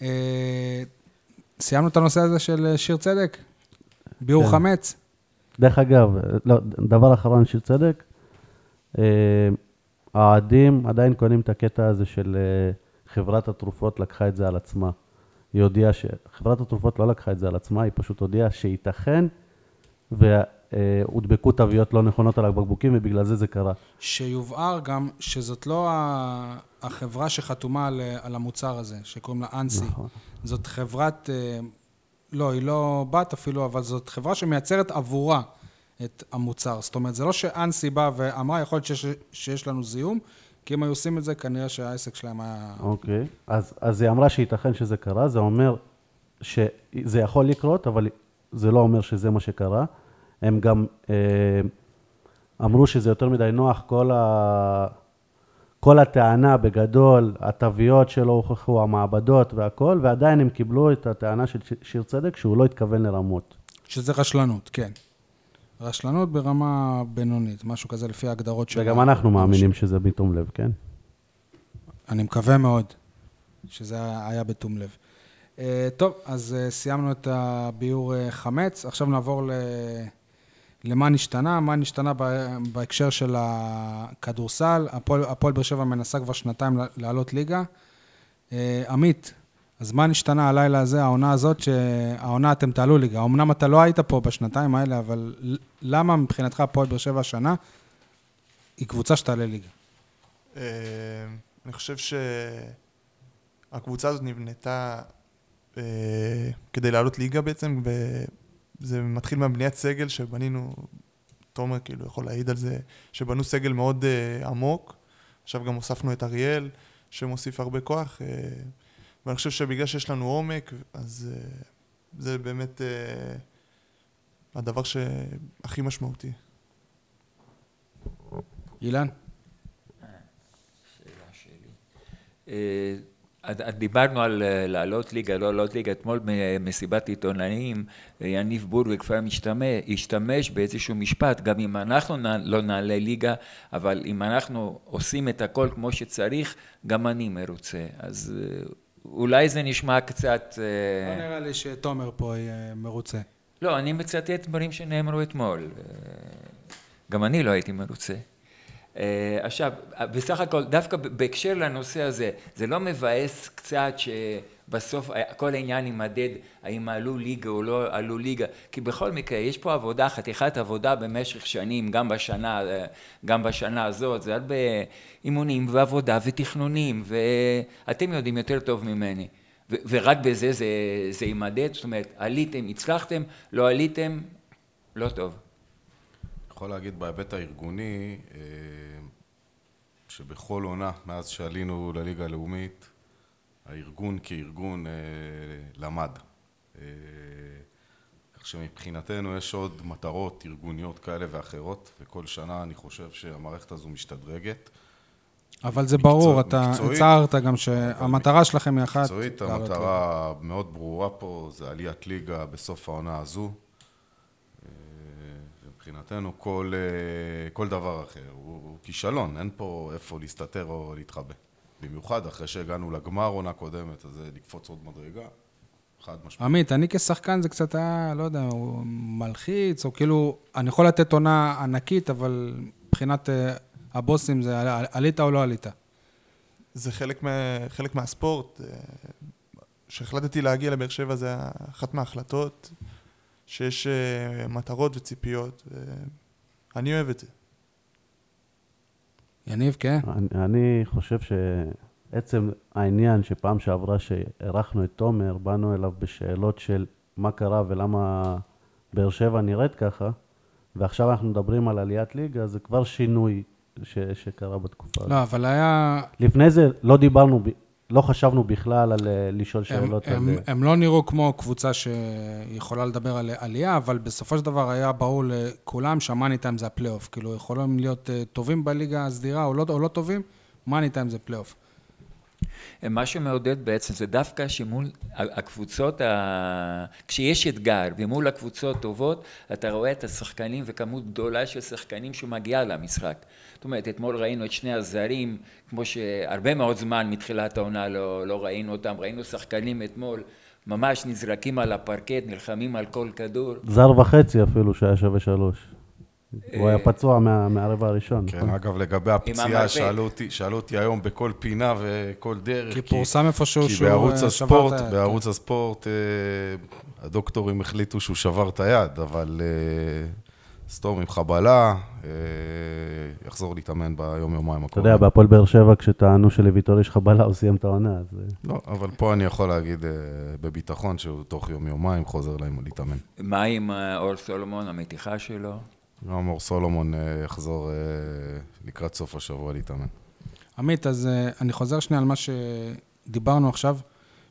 אה, סיימנו את הנושא הזה של אה, שיר צדק? ביאור כן. חמץ? דרך אגב, לא, דבר אחרון של צדק, אה, האוהדים עדיין קונים את הקטע הזה של אה, חברת התרופות לקחה את זה על עצמה. היא הודיעה ש... חברת התרופות לא לקחה את זה על עצמה, היא פשוט הודיעה שייתכן והודבקו תוויות לא נכונות על הבקבוקים ובגלל זה זה קרה. שיובהר גם שזאת לא החברה שחתומה על, אה, על המוצר הזה, שקוראים לה אנסי. נכון. זאת חברת, אה, לא, היא לא בת אפילו, אבל זאת חברה שמייצרת עבורה את המוצר. זאת אומרת, זה לא שאנסי באה ואמרה, יכול להיות שיש, שיש לנו זיהום, כי אם היו עושים את זה, כנראה שהעסק שלהם היה... אוקיי. אז, אז היא אמרה שייתכן שזה קרה, זה אומר שזה יכול לקרות, אבל זה לא אומר שזה מה שקרה. הם גם אה, אמרו שזה יותר מדי נוח, כל, ה, כל הטענה בגדול, התוויות שלא הוכחו, המעבדות והכל, ועדיין הם קיבלו את הטענה של ש- שיר צדק שהוא לא התכוון לרמות. שזה רשלנות, כן. רשלנות ברמה בינונית, משהו כזה לפי ההגדרות של... וגם אנחנו מאמינים שזה מתום לב, כן? אני מקווה מאוד שזה היה בתום לב. Uh, טוב, אז uh, סיימנו את הביאור uh, חמץ, עכשיו נעבור ל... למה נשתנה, מה נשתנה בהקשר של הכדורסל. הפועל באר שבע מנסה כבר שנתיים לעלות ליגה. Uh, עמית, אז מה נשתנה הלילה הזה, העונה הזאת, שהעונה אתם תעלו ליגה? אמנם אתה לא היית פה בשנתיים האלה, אבל למה מבחינתך הפועל באר שבע השנה היא קבוצה שתעלה ליגה? אה, אני חושב שהקבוצה הזאת נבנתה אה, כדי לעלות ליגה בעצם, וזה מתחיל מהבניית סגל שבנינו, תומר כאילו יכול להעיד על זה, שבנו סגל מאוד אה, עמוק. עכשיו גם הוספנו את אריאל, שמוסיף הרבה כוח, ואני חושב שבגלל שיש לנו עומק, אז זה באמת הדבר שהכי משמעותי. אילן? אה, דיברנו על אה, לעלות ליגה, לא לעלות ליגה, אתמול במסיבת עיתונאים יניב בורגר כבר השתמש באיזשהו משפט, גם אם אנחנו לא נעלה ליגה, אבל אם אנחנו עושים את הכל כמו שצריך, גם אני מרוצה. אז אה, אולי זה נשמע קצת... לא נראה לי שתומר פה יהיה מרוצה. לא, אני מצטט דברים שנאמרו אתמול. גם אני לא הייתי מרוצה. אה, עכשיו, בסך הכל, דווקא בהקשר לנושא הזה, זה לא מבאס קצת שבסוף כל העניין יימדד האם עלו ליגה או לא עלו ליגה, כי בכל מקרה יש פה עבודה, חתיכת עבודה במשך שנים, גם בשנה, גם בשנה הזאת, זה הרבה אימונים ועבודה ותכנונים, ואתם יודעים יותר טוב ממני. ורק בזה זה, זה יימדד, זאת אומרת, עליתם, הצלחתם, לא עליתם, לא טוב. יכול להגיד בהיבט הארגוני, אה, שבכל עונה, מאז שעלינו לליגה הלאומית, הארגון כארגון אה, למד. אה, כך שמבחינתנו יש עוד מטרות ארגוניות כאלה ואחרות, וכל שנה אני חושב שהמערכת הזו משתדרגת. אבל זה ברור, אתה הצהרת גם שהמטרה שלכם היא אחת. מקצועית, המטרה מאוד ברורה פה, זה עליית ליגה בסוף העונה הזו. מבחינתנו כל, אה, כל דבר אחר הוא, הוא כישלון, אין פה איפה להסתתר או להתחבא. במיוחד אחרי שהגענו לגמר עונה קודמת, אז זה לקפוץ עוד מדרגה. חד משמעית. עמית, אני כשחקן זה קצת היה, לא יודע, הוא מלחיץ, או כאילו, אני יכול לתת עונה ענקית, אבל מבחינת אה, הבוסים זה עלית או לא עלית? זה חלק, מה, חלק מהספורט. כשהחלטתי להגיע לבאר שבע זה אחת מההחלטות. שיש uh, מטרות וציפיות, ואני אוהב את זה. יניב, כן? אני, אני חושב שעצם העניין שפעם שעברה שאירחנו את תומר, באנו אליו בשאלות של מה קרה ולמה באר שבע נראית ככה, ועכשיו אנחנו מדברים על עליית ליגה, זה כבר שינוי ש, שקרה בתקופה הזאת. לא, אבל היה... לפני זה לא דיברנו לא חשבנו בכלל על אה, לשאול שאלות. הם, על... הם, הם לא נראו כמו קבוצה שיכולה לדבר על עלייה, אבל בסופו של דבר היה ברור לכולם שהמאני טיים זה הפלייאוף. כאילו, יכולים להיות אה, טובים בליגה הסדירה או לא, או לא טובים, מאני טיים זה פלייאוף. מה שמעודד בעצם זה דווקא שמול הקבוצות, ה... כשיש אתגר ומול הקבוצות טובות, אתה רואה את השחקנים וכמות גדולה של שחקנים שמגיעה למשחק. זאת אומרת, אתמול ראינו את שני הזרים, כמו שהרבה מאוד זמן מתחילת העונה לא, לא ראינו אותם, ראינו שחקנים אתמול ממש נזרקים על הפרקט, נלחמים על כל כדור. זר וחצי אפילו שהיה שווה שלוש. הוא היה פצוע מהרבע הראשון. כן, נכון? אגב, לגבי הפציעה, שאלו אותי היום בכל פינה וכל דרך. כי פורסם איפשהו שהוא אה, שבר את היד. כי בערוץ הספורט, אה, הדוקטורים החליטו שהוא שבר את היד, אבל אה, סתום עם חבלה, יחזור להתאמן ביום-יומיים הקרובים. אתה יודע, בהפועל באר שבע, כשטענו שלוויטור יש חבלה, הוא סיים את העונה. לא, אבל פה אני יכול להגיד בביטחון שהוא תוך יום-יומיים חוזר להם להתאמן. מה עם אור סולומון, המתיחה שלו? גם אור סולומון אה, יחזור אה, לקראת סוף השבוע להתאמן. עמית, אז אה, אני חוזר שנייה על מה שדיברנו עכשיו.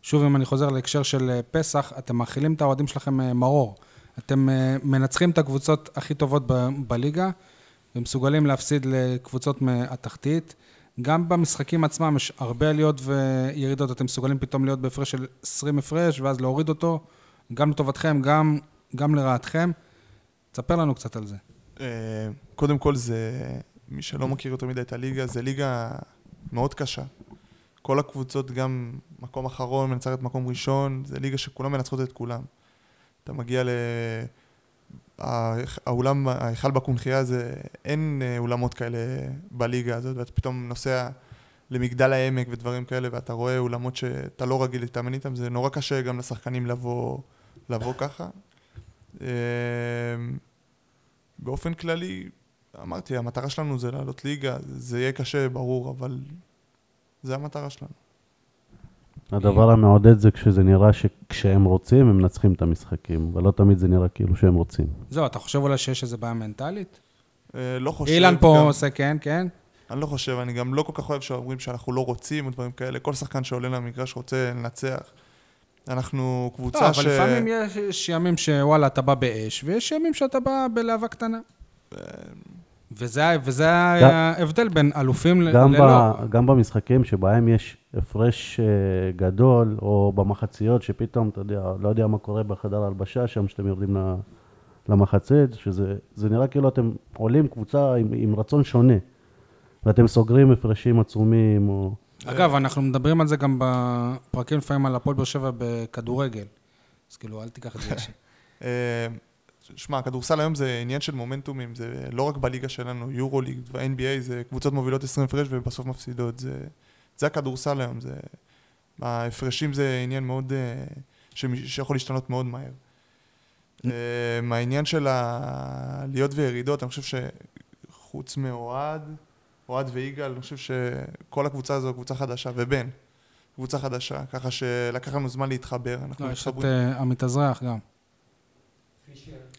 שוב, אם אני חוזר להקשר של פסח, אתם מאכילים את האוהדים שלכם מרור. אתם מנצחים את הקבוצות הכי טובות ב- בליגה, ומסוגלים להפסיד לקבוצות מהתחתית. גם במשחקים עצמם יש הרבה עליות וירידות, אתם מסוגלים פתאום להיות בהפרש של 20 הפרש, ואז להוריד אותו, גם לטובתכם, גם, גם לרעתכם. תספר לנו קצת על זה. אה, קודם כל זה, מי שלא מכיר יותר מדי את הליגה, זה ליגה מאוד קשה. כל הקבוצות גם מקום אחרון, מנצחת מקום ראשון, זה ליגה שכולם מנצחות את כולם. אתה מגיע ל... האולם, ההיכל בקונכייה זה, אין אה, אולמות כאלה בליגה הזאת, ואתה פתאום נוסע למגדל העמק ודברים כאלה, ואתה רואה אולמות שאתה לא רגיל להתאמן איתם, זה נורא קשה גם לשחקנים לבוא, לבוא ככה. באופן כללי, אמרתי, המטרה שלנו זה לעלות ליגה, זה יהיה קשה, ברור, אבל זה המטרה שלנו. הדבר המעודד זה כשזה נראה שכשהם רוצים, הם מנצחים את המשחקים, אבל לא תמיד זה נראה כאילו שהם רוצים. זהו, אתה חושב אולי שיש איזו בעיה מנטלית? אה, לא חושב... אילן פה גם- עושה כן, כן. אני לא חושב, אני גם לא כל כך אוהב שאומרים שאנחנו לא רוצים או דברים כאלה. כל שחקן שעולה למגרש רוצה לנצח. אנחנו קבוצה לא, ש... אבל לפעמים יש- יש ימים שוואלה, אתה בא באש, ויש ימים שאתה בא בלהבה קטנה. וזה ה- וזה גם- ההבדל בין אלופים ל- גם, ללא. ב, גם במשחקים שבהם יש הפרש אה, גדול, או במחציות שפתאום, אתה יודע, לא יודע מה קורה בחדר ההלבשה שם, שאתם יורדים ל- למחצית, שזה זה נראה כאילו אתם עולים קבוצה עם, עם רצון שונה, ואתם סוגרים הפרשים עצומים, או... אגב, אנחנו מדברים על זה גם בפרקים לפעמים על הפועל באר שבע בכדורגל. אז כאילו, אל תיקח את זה אישי. אה, שמע, הכדורסל היום זה עניין של מומנטומים, זה לא רק בליגה שלנו, יורו ליג ו-NBA, זה קבוצות מובילות 20 הפרש ובסוף מפסידות. זה, זה הכדורסל היום, זה... ההפרשים זה עניין מאוד... אה, שמ- שיכול להשתנות מאוד מהר. אה, מהעניין של העליות וירידות, אני חושב שחוץ מאוהד, אוהד ויגאל, אני חושב שכל הקבוצה הזו קבוצה חדשה, ובן, קבוצה חדשה, ככה שלקח לנו זמן להתחבר. אנחנו לא, יש את מתחברים. אה, עמית אזרח גם.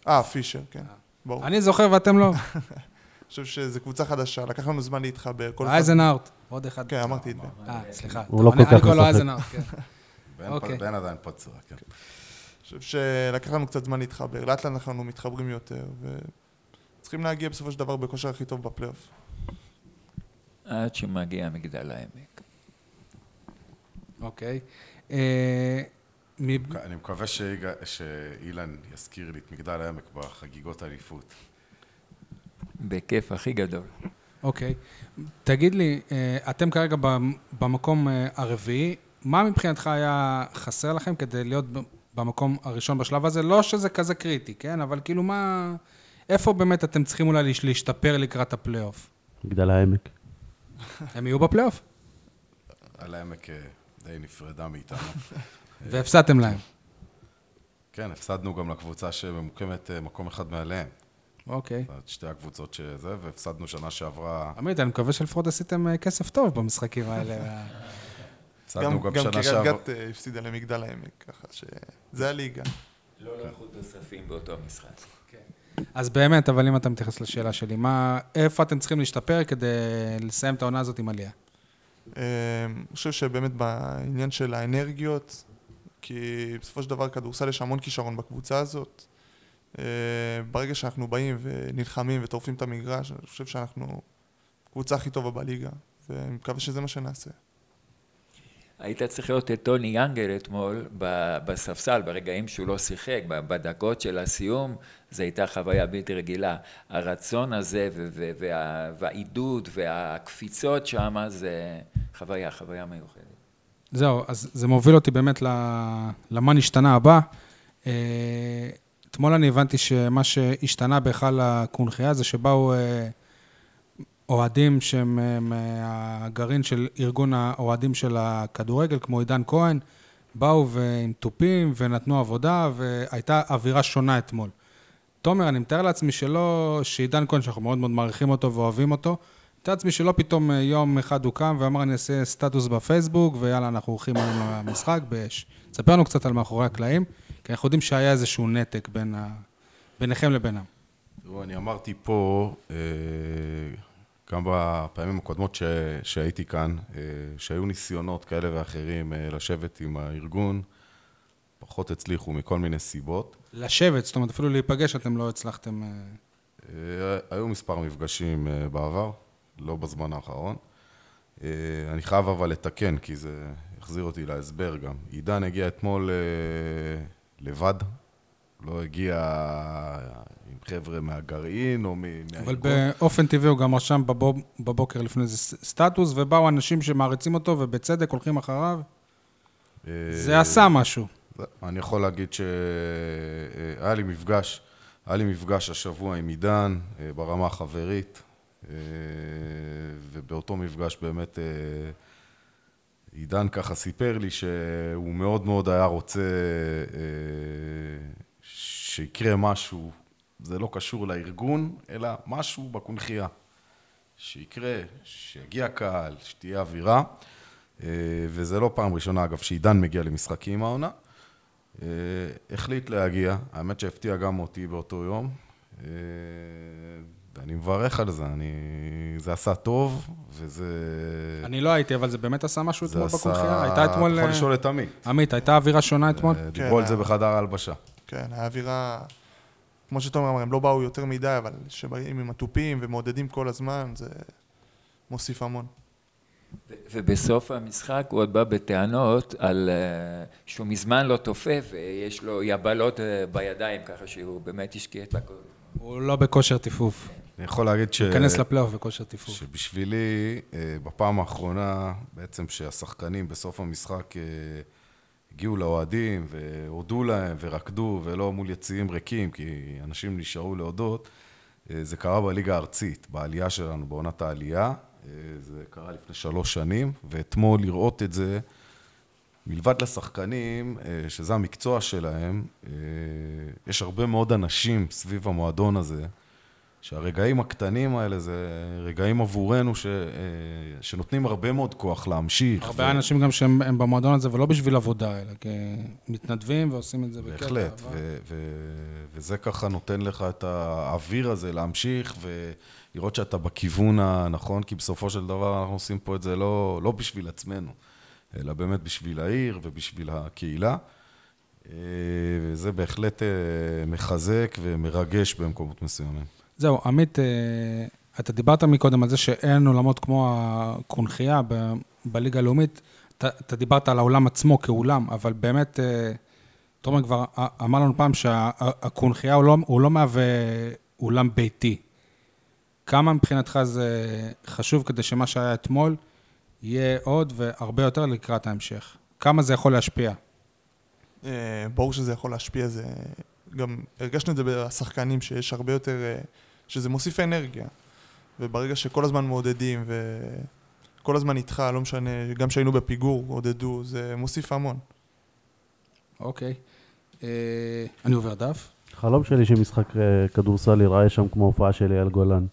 אה, פישר, כן. ברור. אני זוכר ואתם לא. אני חושב שזו קבוצה חדשה, לקח לנו זמן להתחבר. אייזנארט, עוד אחד. כן, אמרתי את זה. אה, סליחה. הוא לא כל כך אני קורא לו משחק. אייזנארט, כן. אוקיי. בן עדיין פצוע, כן. אני חושב שלקח לנו קצת זמן להתחבר. לאט לאט אנחנו מתחברים יותר, וצריכים להגיע בסופו של דבר בכושר הכי טוב בפלייאוף. עד שמגיע מגדל העמק. אוקיי. אה, אני מקווה שאילן יזכיר לי את מגדל העמק בחגיגות האליפות. בכיף הכי גדול. אוקיי. תגיד לי, אה, אתם כרגע במ- במקום אה, הרביעי, מה מבחינתך היה חסר לכם כדי להיות ב- במקום הראשון בשלב הזה? לא שזה כזה קריטי, כן? אבל כאילו מה... איפה באמת אתם צריכים אולי להש- להשתפר לקראת הפלייאוף? מגדל העמק. הם יהיו בפלייאוף, על העמק אה, די נפרדה מאיתנו. והפסדתם להם. כן, הפסדנו גם לקבוצה שממוקמת אה, מקום אחד מעליהם. אוקיי. זאת אומרת, שתי הקבוצות שזה, והפסדנו שנה שעברה, עמית, אני מקווה שלפחות עשיתם אה, כסף טוב במשחקים האלה. הפסדנו גם גם שנה קריית שעברה. גת אה, הפסידה למגדל העמק, ככה שזה הליגה. לא לקחו תוספים באותו משחק. אז באמת, אבל אם אתה מתייחס לשאלה שלי, מה, איפה אתם צריכים להשתפר כדי לסיים את העונה הזאת עם עלייה? אה, אני חושב שבאמת בעניין של האנרגיות, כי בסופו של דבר כדורסל יש המון כישרון בקבוצה הזאת. אה, ברגע שאנחנו באים ונלחמים וטורפים את המגרש, אני חושב שאנחנו קבוצה הכי טובה בליגה, ואני מקווה שזה מה שנעשה. היית צריך לראות את טוני יאנגל אתמול בספסל, ברגעים שהוא לא שיחק, בדקות של הסיום, זו הייתה חוויה בלתי רגילה. הרצון הזה והעידוד והקפיצות שם, זה חוויה, חוויה מיוחדת. זהו, אז זה מוביל אותי באמת למה נשתנה הבא. אה, אתמול אני הבנתי שמה שהשתנה בהיכל הקונכייה זה שבאו אה, אוהדים שהם מהגרעין של ארגון האוהדים של הכדורגל, כמו עידן כהן, באו עם תופים ונתנו עבודה, והייתה אווירה שונה אתמול. תומר, אני מתאר לעצמי שלא, שעידן כהן, שאנחנו מאוד מאוד מעריכים אותו ואוהבים אותו, מתאר לעצמי שלא פתאום אה, יום אחד הוא קם ואמר, אני אעשה סטטוס בפייסבוק, ויאללה, אנחנו הולכים היום למשחק באש. תספר לנו קצת על מאחורי הקלעים, כי אנחנו יודעים שהיה איזשהו נתק בין ה... ביניכם לבינם. תראו, אני אמרתי פה, אה, גם בפעמים הקודמות ש... שהייתי כאן, אה, שהיו ניסיונות כאלה ואחרים אה, לשבת עם הארגון, פחות הצליחו מכל מיני סיבות. לשבת, זאת אומרת, אפילו להיפגש אתם לא הצלחתם... אה, היו מספר מפגשים בעבר, לא בזמן האחרון. אני חייב אבל לתקן, כי זה החזיר אותי להסבר גם. עידן הגיע אתמול לבד, לא הגיע עם חבר'ה מהגרעין או מ- אבל מהארגון. באופן טבעי הוא גם רשם בבוב, בבוקר לפני זה סטטוס, ובאו אנשים שמעריצים אותו, ובצדק הולכים אחריו. אה, זה עשה משהו. אני יכול להגיד שהיה לי מפגש, היה לי מפגש השבוע עם עידן אה, ברמה החברית. אה, ובאותו מפגש באמת אה, עידן ככה סיפר לי שהוא מאוד מאוד היה רוצה אה, שיקרה משהו, זה לא קשור לארגון, אלא משהו בקונכייה. שיקרה, שיגיע קהל, שתהיה אווירה. אה, וזה לא פעם ראשונה, אגב, שעידן מגיע למשחקים העונה. אה, החליט להגיע, האמת שהפתיע גם אותי באותו יום. אה, ואני מברך על זה, אני... זה עשה טוב, וזה... אני לא הייתי, אבל זה באמת עשה משהו זה אתמול עשה... בקונחייה? הייתה אתמול... אתה יכול לשאול את עמית. עמית, הייתה אווירה שונה אתמול? דיברו על זה היה. בחדר ההלבשה. כן, האווירה, כמו שתומר אמר, הם לא באו יותר מדי, אבל כשבאים עם התופים ומעודדים כל הזמן, זה מוסיף המון. ו- ובסוף המשחק הוא עוד בא בטענות על אה, שהוא מזמן לא תופף ויש לו יבלות אה, בידיים, ככה שהוא באמת השקיע את הכל. הוא לא בכושר טיפוף. אני יכול להגיד ש... הוא ייכנס לפלייאוף בכושר טיפוף. שבשבילי, אה, בפעם האחרונה, בעצם שהשחקנים בסוף המשחק הגיעו לאוהדים והודו להם ורקדו ולא מול יציעים ריקים, כי אנשים נשארו להודות, אה, זה קרה בליגה הארצית, בעלייה שלנו, בעונת העלייה. אה, זה קרה לפני שלוש שנים, ואתמול לראות את זה, מלבד לשחקנים, אה, שזה המקצוע שלהם, יש הרבה מאוד אנשים סביב המועדון הזה, שהרגעים הקטנים האלה זה רגעים עבורנו ש, אה, שנותנים הרבה מאוד כוח להמשיך. הרבה אנשים גם שהם הם במועדון הזה, ולא בשביל עבודה, אלא כמתנדבים ועושים את זה בקטע. בהחלט, אהבה. ו- ו- וזה ככה נותן לך את האוויר הזה להמשיך ולראות שאתה בכיוון הנכון, כי בסופו של דבר אנחנו עושים פה את זה לא, לא בשביל עצמנו, אלא באמת בשביל העיר ובשביל הקהילה. אה, וזה בהחלט אה, מחזק ומרגש במקומות מסוימים. זהו, עמית, אה, אתה דיברת מקודם על זה שאין עולמות כמו הקונכייה ב- בליגה הלאומית. אתה, אתה דיברת על העולם עצמו כאולם, אבל באמת, אה, תומר כבר אמר לנו פעם שהקונכייה הוא לא, הוא לא מהווה אולם ביתי. כמה מבחינתך זה חשוב כדי שמה שהיה אתמול יהיה עוד והרבה יותר לקראת ההמשך? כמה זה יכול להשפיע? אה, ברור שזה יכול להשפיע, זה... גם הרגשנו את זה בשחקנים, שיש הרבה יותר... שזה מוסיף אנרגיה. וברגע שכל הזמן מעודדים וכל הזמן איתך, לא משנה, גם כשהיינו בפיגור, עודדו, זה מוסיף המון. אוקיי. אה, אני עובר דף. חלום שלי שמשחק אה, כדורסל ייראה שם כמו הופעה של אייל גולן.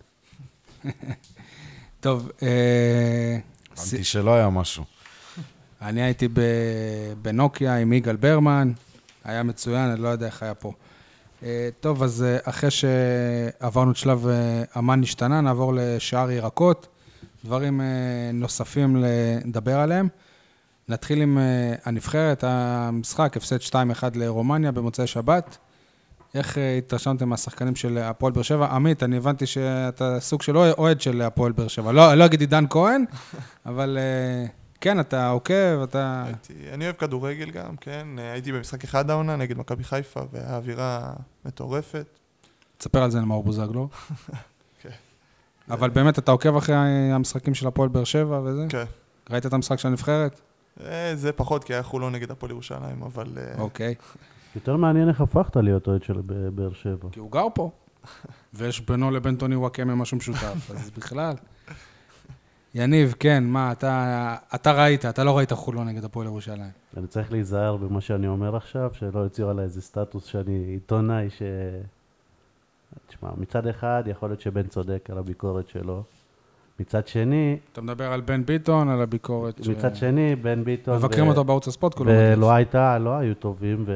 טוב, אה, הבנתי שלא היה משהו. אני הייתי בנוקיה עם יגאל ברמן, היה מצוין, אני לא יודע איך היה פה. אה, טוב, אז אה, אחרי שעברנו את שלב אה, אמן השתנה, נעבור לשער ירקות, דברים אה, נוספים לדבר עליהם. נתחיל עם אה, הנבחרת, המשחק, הפסד 2-1 לרומניה במוצאי שבת. איך אה, התרשמתם מהשחקנים של הפועל באר שבע? עמית, אני הבנתי שאתה סוג של אוהד של הפועל באר שבע. לא, לא אגיד עידן כהן, אבל אה, כן, אתה עוקב, אתה... הייתי, אני אוהב כדורגל גם, כן. הייתי במשחק אחד העונה נגד מכבי חיפה, והאווירה מטורפת. תספר על זה למאור בוזגלו. כן. אבל באמת, אתה עוקב אחרי המשחקים של הפועל באר שבע וזה? כן. ראית את המשחק של הנבחרת? אה, זה פחות, כי היה חולון נגד הפועל ירושלים, אבל... אה, אוקיי. יותר מעניין איך הפכת להיות אוהד של באר שבע. כי הוא גר פה. ויש בינו לבין טוני וואקמה משהו משותף, אז בכלל. יניב, כן, מה, אתה, אתה ראית, אתה לא ראית חולון נגד הפועל ירושלים. אני צריך להיזהר במה שאני אומר עכשיו, שלא יוציאו עליי איזה סטטוס שאני עיתונאי ש... תשמע, מצד אחד יכול להיות שבן צודק על הביקורת שלו. מצד שני, אתה מדבר על בן ביטון, על הביקורת. ש- מצד שני, בן ביטון... מבקרים ו- אותו בערוץ הספורט. מדליף. ולא הייתה, לא היו טובים, ו...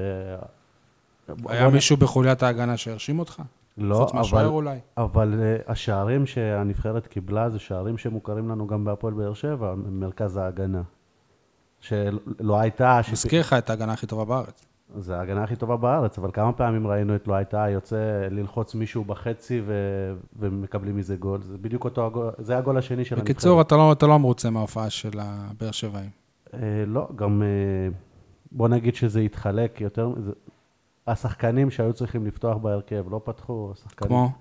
היה מישהו בחוליית ההגנה שהרשים אותך? לא, אבל, אולי. אבל uh, השערים שהנבחרת קיבלה זה שערים שמוכרים לנו גם בהפועל באר שבע, מרכז ההגנה. שלא הייתה... מזכיר לך את ההגנה הכי טובה בארץ. זה ההגנה הכי טובה בארץ, אבל כמה פעמים ראינו את לא הייתה יוצא ללחוץ מישהו בחצי ו... ומקבלים מזה גול. זה בדיוק אותו הגול, זה הגול השני של הנבחרת. בקיצור, אתה לא, אתה לא מרוצה מההופעה של הבאר שבעים. אה, לא, גם אה, בוא נגיד שזה התחלק יותר, השחקנים שהיו צריכים לפתוח בהרכב לא פתחו, השחקנים, כמו?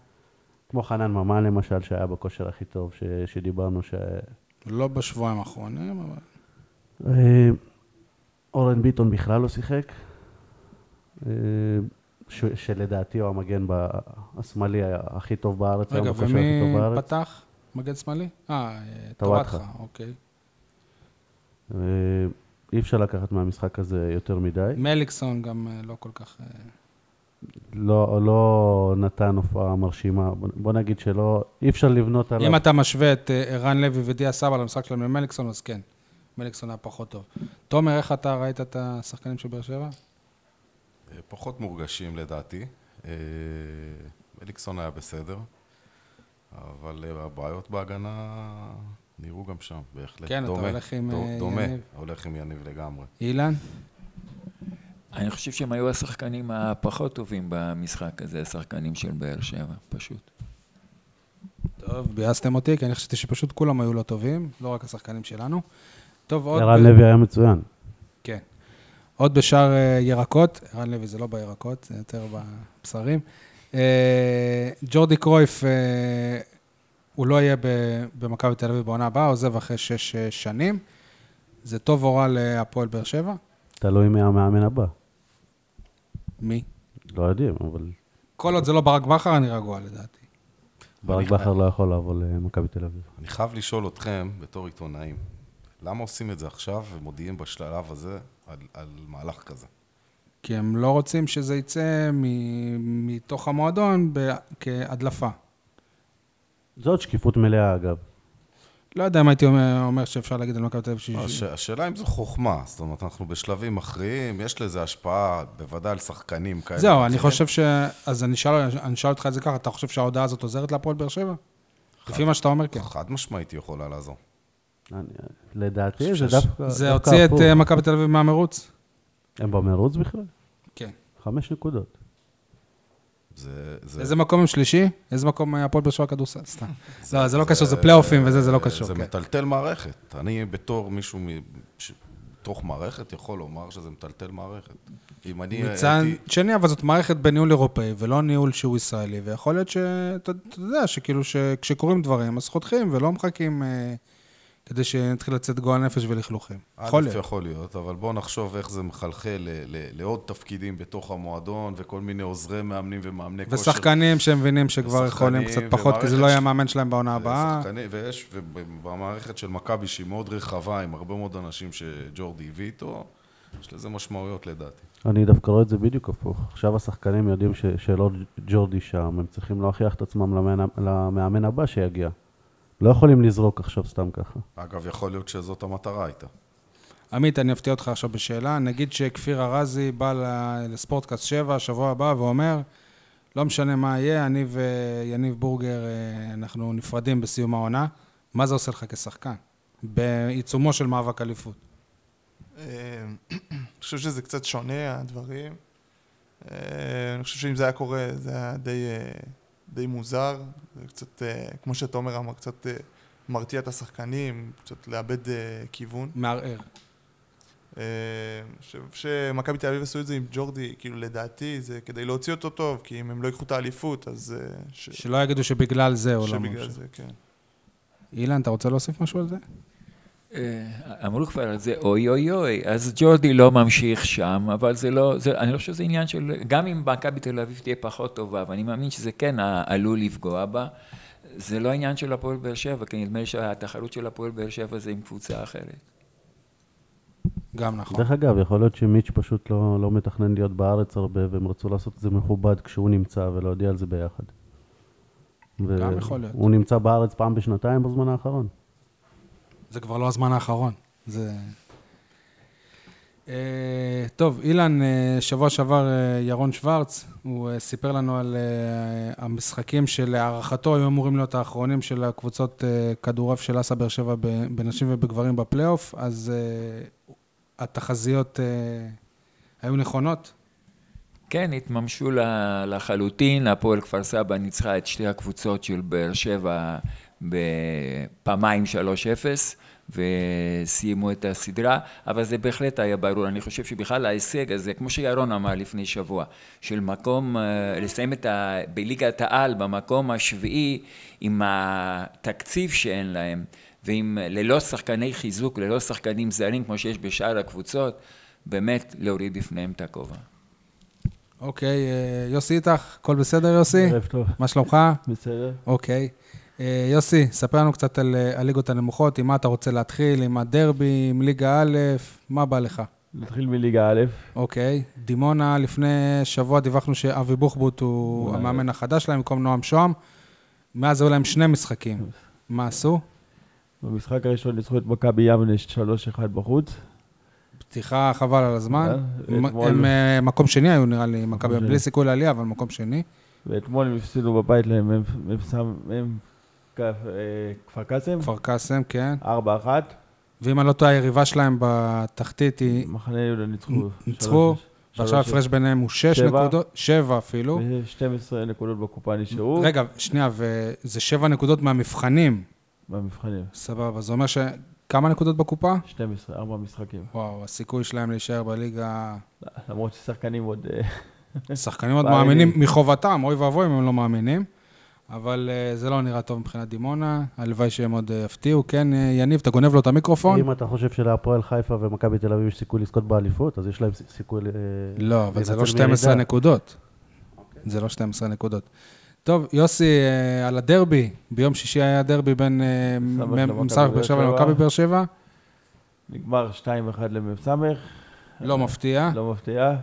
כמו חנן ממן למשל, שהיה בכושר הכי טוב ש, שדיברנו, ש... לא בשבועיים האחרונים, אבל... אה, אורן ביטון בכלל לא שיחק, אה, ש, שלדעתי הוא המגן ב- השמאלי הכי טוב בארץ, רגע, ומי בארץ. פתח? מגן שמאלי? אה, אה, טוואטחה. טוואטחה, אוקיי. אי אפשר לקחת מהמשחק הזה יותר מדי. מליקסון גם אה, לא כל כך... אה, לא, לא נתן הופעה מרשימה. בוא- נגיד שלא, אי אפשר לבנות עליו. אם אתה משווה את אה, ערן לוי ודיה סבא למשחק שלהם למליקסון, אז כן. מליקסון היה פחות טוב. תומר, איך אתה ראית את השחקנים של באר שבע? פחות מורגשים לדעתי. אליקסון היה בסדר, אבל הבעיות בהגנה נראו גם שם, בהחלט. כן, אתה דומה, הולך עם, דו- אה, דומה, יניב. הולך עם יניב לגמרי. אילן? אני חושב שהם היו השחקנים הפחות טובים במשחק הזה, השחקנים של באר שבע, פשוט. טוב, ביאסתם אותי, כי אני חשבתי שפשוט כולם היו לא טובים, לא רק השחקנים שלנו. טוב, עוד... ערן ב- לוי היה מצוין. כן. עוד בשאר אה, ירקות, ערן לוי זה לא בירקות, זה יותר בבשרים. אה, ג'ורדי קרויף, הוא לא יהיה במכבי תל אביב בעונה הבאה, עוזב אחרי שש אה, שנים. זה טוב או רע להפועל באר שבע? תלוי מי המאמן הבא. מי? לא יודעים, אבל כל עוד זה לא ברק בכר, אני רגוע לדעתי. ברק בכר לא יכול לעבור למכבי תל אביב. אני חייב לשאול אתכם, בתור עיתונאים, למה עושים את זה עכשיו ומודיעים בשלב הזה על, על מהלך כזה? כי הם לא רוצים שזה יצא מתוך המועדון כהדלפה. זאת שקיפות מלאה, אגב. לא יודע אם הייתי אומר, אומר שאפשר להגיד על מכבי תל אביב ש... הש, השאלה אם זו חוכמה, זאת אומרת, אנחנו בשלבים מכריעים, יש לזה השפעה בוודאי על שחקנים כאלה. זהו, אני. חושב ש... אז אני אשאל, אותך את זה ככה, אתה חושב שההודעה הזאת עוזרת להפועל באר שבע? לפי מה שאתה אומר, כן. חד משמעית היא יכולה לעזור. לדעתי זה דווקא זה הוציא את. אה, מכבי תל אביב מהמרוץ? הם במרוץ בכלל? כן. חמש נקודות. זה, זה, איזה מקום הם שלישי? איזה מקום אה, הפועל באר שבע כדורסל? סתם. לא, זה לא קשור, זה פלייאופים וזה, זה לא קשור. זה כן. מטלטל מערכת. אני בתור מישהו מ- ש- בתוך מערכת יכול לומר שזה מטלטל מערכת. אם אני מצד הייתי... שני, אבל זאת מערכת בניהול אירופאי, ולא ניהול שהוא ישראלי, ויכול להיות שאתה אתה יודע, שכאילו שכשקורים דברים, אז חותכים ולא מחכים אה, כדי שנתחיל לצאת גועל נפש ולכלוכים. יכול להיות. יכול להיות, אבל בואו נחשוב איך זה מחלחל ל- ל- לעוד תפקידים בתוך המועדון, וכל מיני עוזרי מאמנים ומאמני כושר. ושחקנים שהם מבינים שכבר יכולים קצת פחות, כי זה לא יהיה המאמן שלהם בעונה הבאה. ושחקנים- ויש, ובמערכת של מכבי, שהיא מאוד רחבה, עם הרבה מאוד אנשים שג'ורדי הביא איתו, יש לזה משמעויות לדעתי. אני דווקא רואה את זה בדיוק הפוך. עכשיו השחקנים יודעים שלא ג'ורדי שם, הם צריכים להוכיח את עצמם למאמן הבא שיגיע. לא יכולים לזרוק עכשיו סתם ככה. אגב, יכול להיות שזאת המטרה הייתה. עמית, אני אפתיע אותך עכשיו בשאלה. נגיד שכפיר ארזי בא לספורטקאסט 7, שבוע הבא, ואומר, לא משנה מה יהיה, אני ויניב בורגר, אה, אנחנו נפרדים בסיום העונה. מה זה עושה לך כשחקן? בעיצומו של מאבק אליפות. אה, אני חושב שזה קצת שונה, הדברים. אה, אני חושב שאם זה היה קורה, זה היה די, די מוזר. זה קצת, אה, כמו שתומר אמר, קצת אה, מרתיע את השחקנים, קצת לאבד אה, כיוון. מערער. שמכבי תל אביב עשו את זה עם ג'ורדי, כאילו לדעתי זה כדי להוציא אותו טוב, כי אם הם לא ייקחו את האליפות, אז... ש- שלא יגידו שבגלל זה הוא לא שבגלל ממשיך. זה, כן. אילן, אתה רוצה להוסיף משהו על זה? אה, אמרו כבר על זה אוי אוי אוי, אז ג'ורדי לא ממשיך שם, אבל זה לא, זה, אני לא חושב שזה עניין של, גם אם מכבי תל אביב תהיה פחות טובה, ואני מאמין שזה כן עלול לפגוע בה, זה לא עניין של הפועל באר שבע, כי נדמה לי שהתחרות של הפועל באר שבע זה עם קבוצה אחרת. גם נכון. דרך אגב, יכול להיות שמיץ' פשוט לא, לא מתכנן להיות בארץ הרבה, והם רצו לעשות את זה מכובד כשהוא נמצא ולהודיע על זה ביחד. ו- גם יכול להיות. הוא נמצא בארץ פעם בשנתיים בזמן האחרון. זה כבר לא הזמן האחרון. זה... אה, טוב, אילן, אה, שבוע שעבר אה, ירון שוורץ, הוא אה, סיפר לנו על אה, המשחקים שלהערכתו היו אמורים להיות האחרונים של הקבוצות אה, כדורעף של אסה באר שבע בנשים ובגברים בפלייאוף, אז אה, התחזיות אה, היו נכונות? כן, התממשו לחלוטין, הפועל כפר סבא ניצחה את שתי הקבוצות של באר שבע בפעמיים 3-0 וסיימו את הסדרה, אבל זה בהחלט היה ברור. אני חושב שבכלל ההישג הזה, כמו שירון אמר לפני שבוע, של מקום, אה, לסיים את ה... בליגת העל במקום השביעי עם התקציב שאין להם, ועם ללא שחקני חיזוק, ללא שחקנים זרים כמו שיש בשאר הקבוצות, באמת להוריד בפניהם את הכובע. אוקיי, אה, יוסי איתך, הכל בסדר יוסי? ערב טוב. מה שלומך? בסדר. אוקיי. אה, יוסי, ספר לנו קצת על אה, הליגות הנמוכות, עם מה אתה רוצה להתחיל, עם הדרבי, עם ליגה א', מה בא לך? נתחיל מליגה א', אוקיי. דימונה, לפני שבוע דיווחנו שאבי בוחבוט הוא. המאמן החדש שלהם, במקום נועם שוהם. מאז היו להם שני משחקים. מה עשו? במשחק הראשון ניצחו את מכבי יבנה 3-1 בחוץ. פתיחה חבל על הזמן. אה, הם- הם אה, מקום שני היו נראה לי, מכבי. בלי סיכוי לעלייה, אבל מקום שני. ואתמול הם הפסידו בבית להם כפר קאסם, כפר קאסם, כן. 4-1. ואם אני לא טועה, היריבה שלהם בתחתית היא... מחנה יהודה ניצחו. ניצחו, ועכשיו ההפרש ביניהם הוא שש שבע. נקודות, שבע אפילו. ו-12 נקודות בקופה נשארו. רגע, שנייה, וזה שבע נקודות מהמבחנים. במבחנים. סבבה, זה אומר שכמה נקודות בקופה? 12, 4 משחקים. וואו, הסיכוי שלהם להישאר בליגה... למרות ששחקנים עוד... אה, שחקנים עוד. מאמינים מחובתם, אוי ואבוי אם הם לא מאמינים. אבל אה, זה לא נראה טוב מבחינת דימונה, הלוואי שהם עוד אה, יפתיעו. כן, אה, יניב, אתה גונב לו את המיקרופון? אם אתה חושב שלהפועל חיפה ומכבי תל אביב יש סיכוי לזכות באליפות, אז יש להם סיכוי... לא, אבל זה לא לנצל 12 מירידה. נקודות. זה לא 12 נקודות. טוב, יוסי, על הדרבי, ביום שישי היה דרבי בין אה, מ- למכבי מ- באר שבע. למכבי באר שבע. נגמר 2-1 למ"ס. לא מפתיע. לא מפתיע.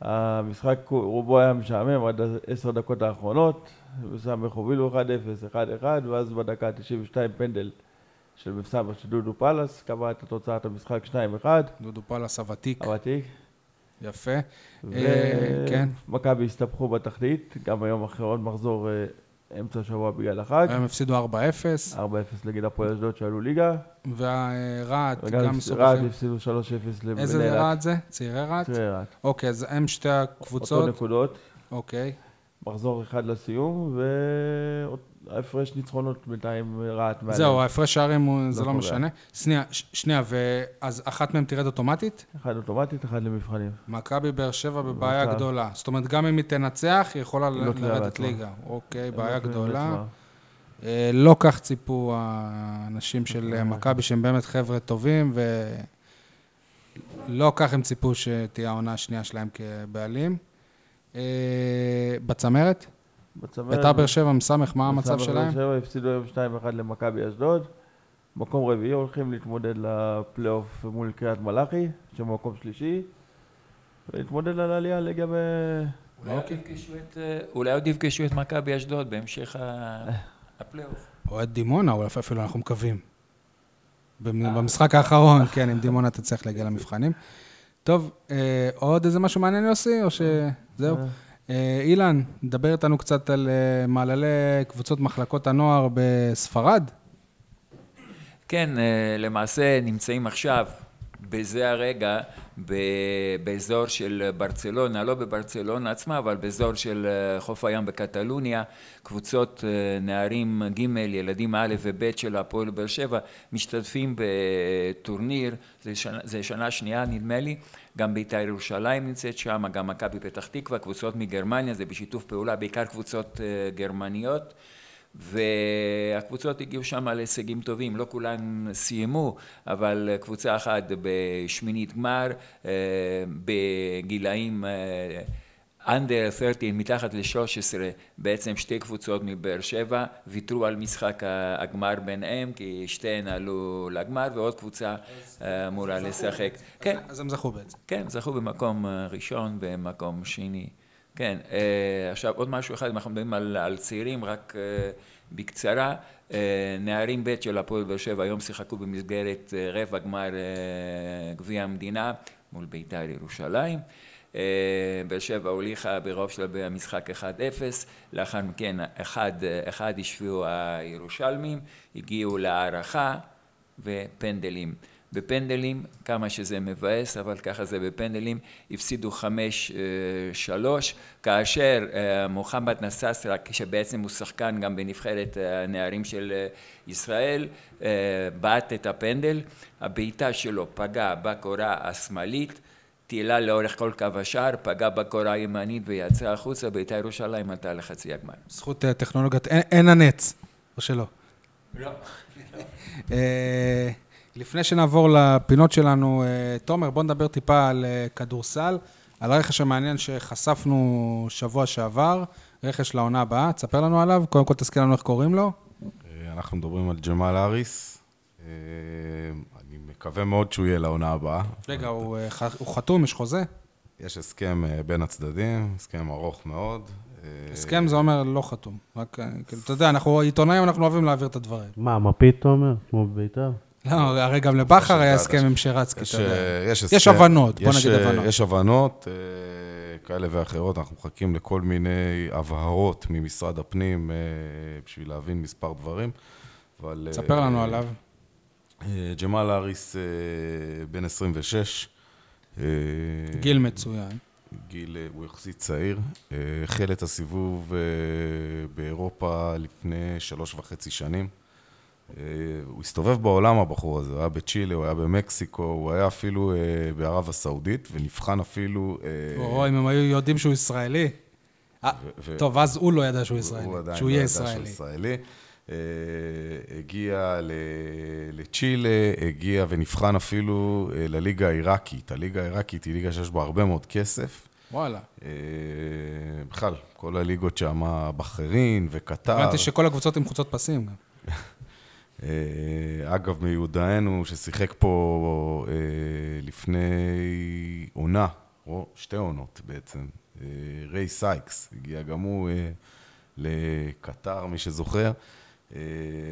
המשחק רובו היה משעמם עד עשר דקות האחרונות. בסמך הובילו 1-0, 1-1, ואז בדקה ה-92 פנדל של מ"ס של דודו פלס, קבע את תוצאת המשחק 2-1, דודו פלס הוותיק, הוותיק. יפה. אה, כן. ומכבי הסתבכו בתחתית, גם היום אחרי עוד מחזור אה, אמצע השבוע בגלל החג. היום הפסידו 4-0, 4-0 נגד הפועל אשדוד שעלו ליגה. והרהט גם רהט מסובכים. הפסידו 3-0 לבני איזה. רהט זה? צעירי רהט? צעירי רהט. אוקיי, אז הם שתי אותו הקבוצות. נקודות. אוקיי. מחזור אחד לסיום, וההפרש ניצחונות בינתיים רהט מעליהם. זהו, ההפרש שערים זה לא לא. משנה. שנייה, שנייה, ואז אחת מהן תרד אוטומטית? אחד אוטומטית, אחד למבחנים. מכבי באר שבע בבעיה במצב. גדולה. זאת אומרת, גם אם היא תנצח, היא יכולה לא לרדת. ליגה. אוקיי, בעיה לא תלויים גדולה. אה, לא כך ציפו האנשים של אה, מכבי, שהם באמת חבר'ה טובים, ולא כך הם ציפו שתהיה העונה השנייה שלהם כבעלים. אה, בצמרת? בצמרת, ביתר באר שבע, מסמך, מה המצב בצמרת שלהם? באר שבע הפסידו היום 2-1 למכבי אשדוד. מקום רביעי הולכים להתמודד לפלייאוף מול קריית מלאכי, שבמקום שלישי. ולהתמודד על העלייה ליגה ב... אולי עוד יפגשו את, אה, אולי יפגשו את מכבי אשדוד בהמשך הפלייאוף. או את דימונה, או אפילו אנחנו מקווים. במ- במשחק האחרון, כן, אם דימונה תצליח להגיע למבחנים. טוב, אה, עוד איזה משהו מעניין יוסי, או שזהו? אה, אילן, דבר איתנו קצת על אה, מעללי קבוצות מחלקות הנוער בספרד. כן, אה, למעשה נמצאים עכשיו, בזה הרגע, באזור של ברצלונה, לא בברצלונה עצמה, אבל באזור של אה, חוף הים בקטלוניה, קבוצות אה, נערים ג', ילדים א' וב' של הפועל באר שבע, משתתפים בטורניר, זה שנה, זה שנה שנייה נדמה לי, גם בית"ר ירושלים נמצאת שם, גם מכבי פתח תקווה, קבוצות מגרמניה, זה בשיתוף פעולה, בעיקר קבוצות אה, גרמניות. והקבוצות הגיעו שם להישגים טובים, לא כולן סיימו, אבל קבוצה אחת בשמינית גמר, אה, בגילאים אנדר 13, מתחת ל-13, בעצם שתי קבוצות מבאר שבע ויתרו על משחק הגמר ביניהם, כי שתיהן עלו לגמר, ועוד קבוצה אה, אמורה לשחק. כן, אז הם זכו בעצם. כן, זכו במקום אה, ראשון ומקום שני. כן, אה, עכשיו עוד משהו אחד, אנחנו מדברים על, על צעירים, רק אה, בקצרה, אה, נערים ב' של הפועל באר שבע היום שיחקו במסגרת רבע גמר גביע המדינה מול בית"ר ירושלים. באר שבע הוליכה ברוב שלה במשחק 1-0, לאחר מכן אחד, אחד השפיעו הירושלמים, הגיעו להערכה ופנדלים. בפנדלים, כמה שזה מבאס, אבל ככה זה בפנדלים, הפסידו חמש אה, שלוש, כאשר אה, מוחמד נססרה, שבעצם הוא שחקן גם בנבחרת אה, הנערים של ישראל, בעט את הפנדל, הבעיטה שלו פגעה בקורה השמאלית, טיילה לאורך כל קו השער, פגעה בקורה הימנית ויצאה החוצה, בית"ר ירושלים עלתה לחצי הגמר. זכות טכנולוגיות, אין- אין הנץ, או שלא. לא. לפני שנעבור לפינות שלנו, אה, תומר, בוא נדבר טיפה על אה, כדורסל, על הרכש המעניין שחשפנו שבוע שעבר, רכש לעונה הבאה, תספר לנו עליו, קודם כל תזכיר לנו איך קוראים לו. אה, אנחנו מדברים על ג'מאל האריס. אה, אני מקווה מאוד שהוא יהיה לעונה הבאה. רגע, הוא, ח- הוא חתום, יש חוזה? יש הסכם בין הצדדים, הסכם ארוך מאוד. הסכם זה אומר לא חתום. רק, כאילו, אתה יודע, אנחנו עיתונאים, אנחנו אוהבים להעביר את הדברים. מה, מפית אתה אומר? כמו בביתר? לא, הרי גם לבכר היה יש- הסכם עם שרצקי, יש, אתה יודע. אה, יש, הבנות, בוא נגיד אה, הבנות. יש הבנות אה, כאלה ואחרות, אנחנו מחכים לכל מיני הבהרות ממשרד הפנים בשביל להבין מספר דברים. אבל... תספר לנו עליו. ג'מאל האריס אה, בן 26. אה, גיל מצוין. גיל, הוא יחסית צעיר. החל את הסיבוב באירופה לפני שלוש וחצי שנים. אה, הוא הסתובב בעולם, הבחור הזה, הוא היה בצ'ילה, הוא היה במקסיקו, הוא היה אפילו אה, בערב הסעודית, ונבחן אפילו... אה, או, אם הם היו יודעים שהוא ישראלי. טוב, אז הוא לא ידע שהוא הוא ישראלי. עדיין שהוא לא יהיה ידע שהוא ישראלי. ישראלי. הגיע לצ'ילה, הגיע ונבחן אפילו לליגה העיראקית. הליגה העיראקית היא ליגה שיש בה הרבה מאוד כסף. וואלה. בכלל, כל הליגות שם, בחריין וקטר. הבנתי שכל הקבוצות עם חוצות פסים גם. אה, אגב, מיודענו, ששיחק פה אה, לפני עונה, או שתי עונות בעצם, אה, ריי סייקס, הגיע גם הוא לקטר, מי שזוכר.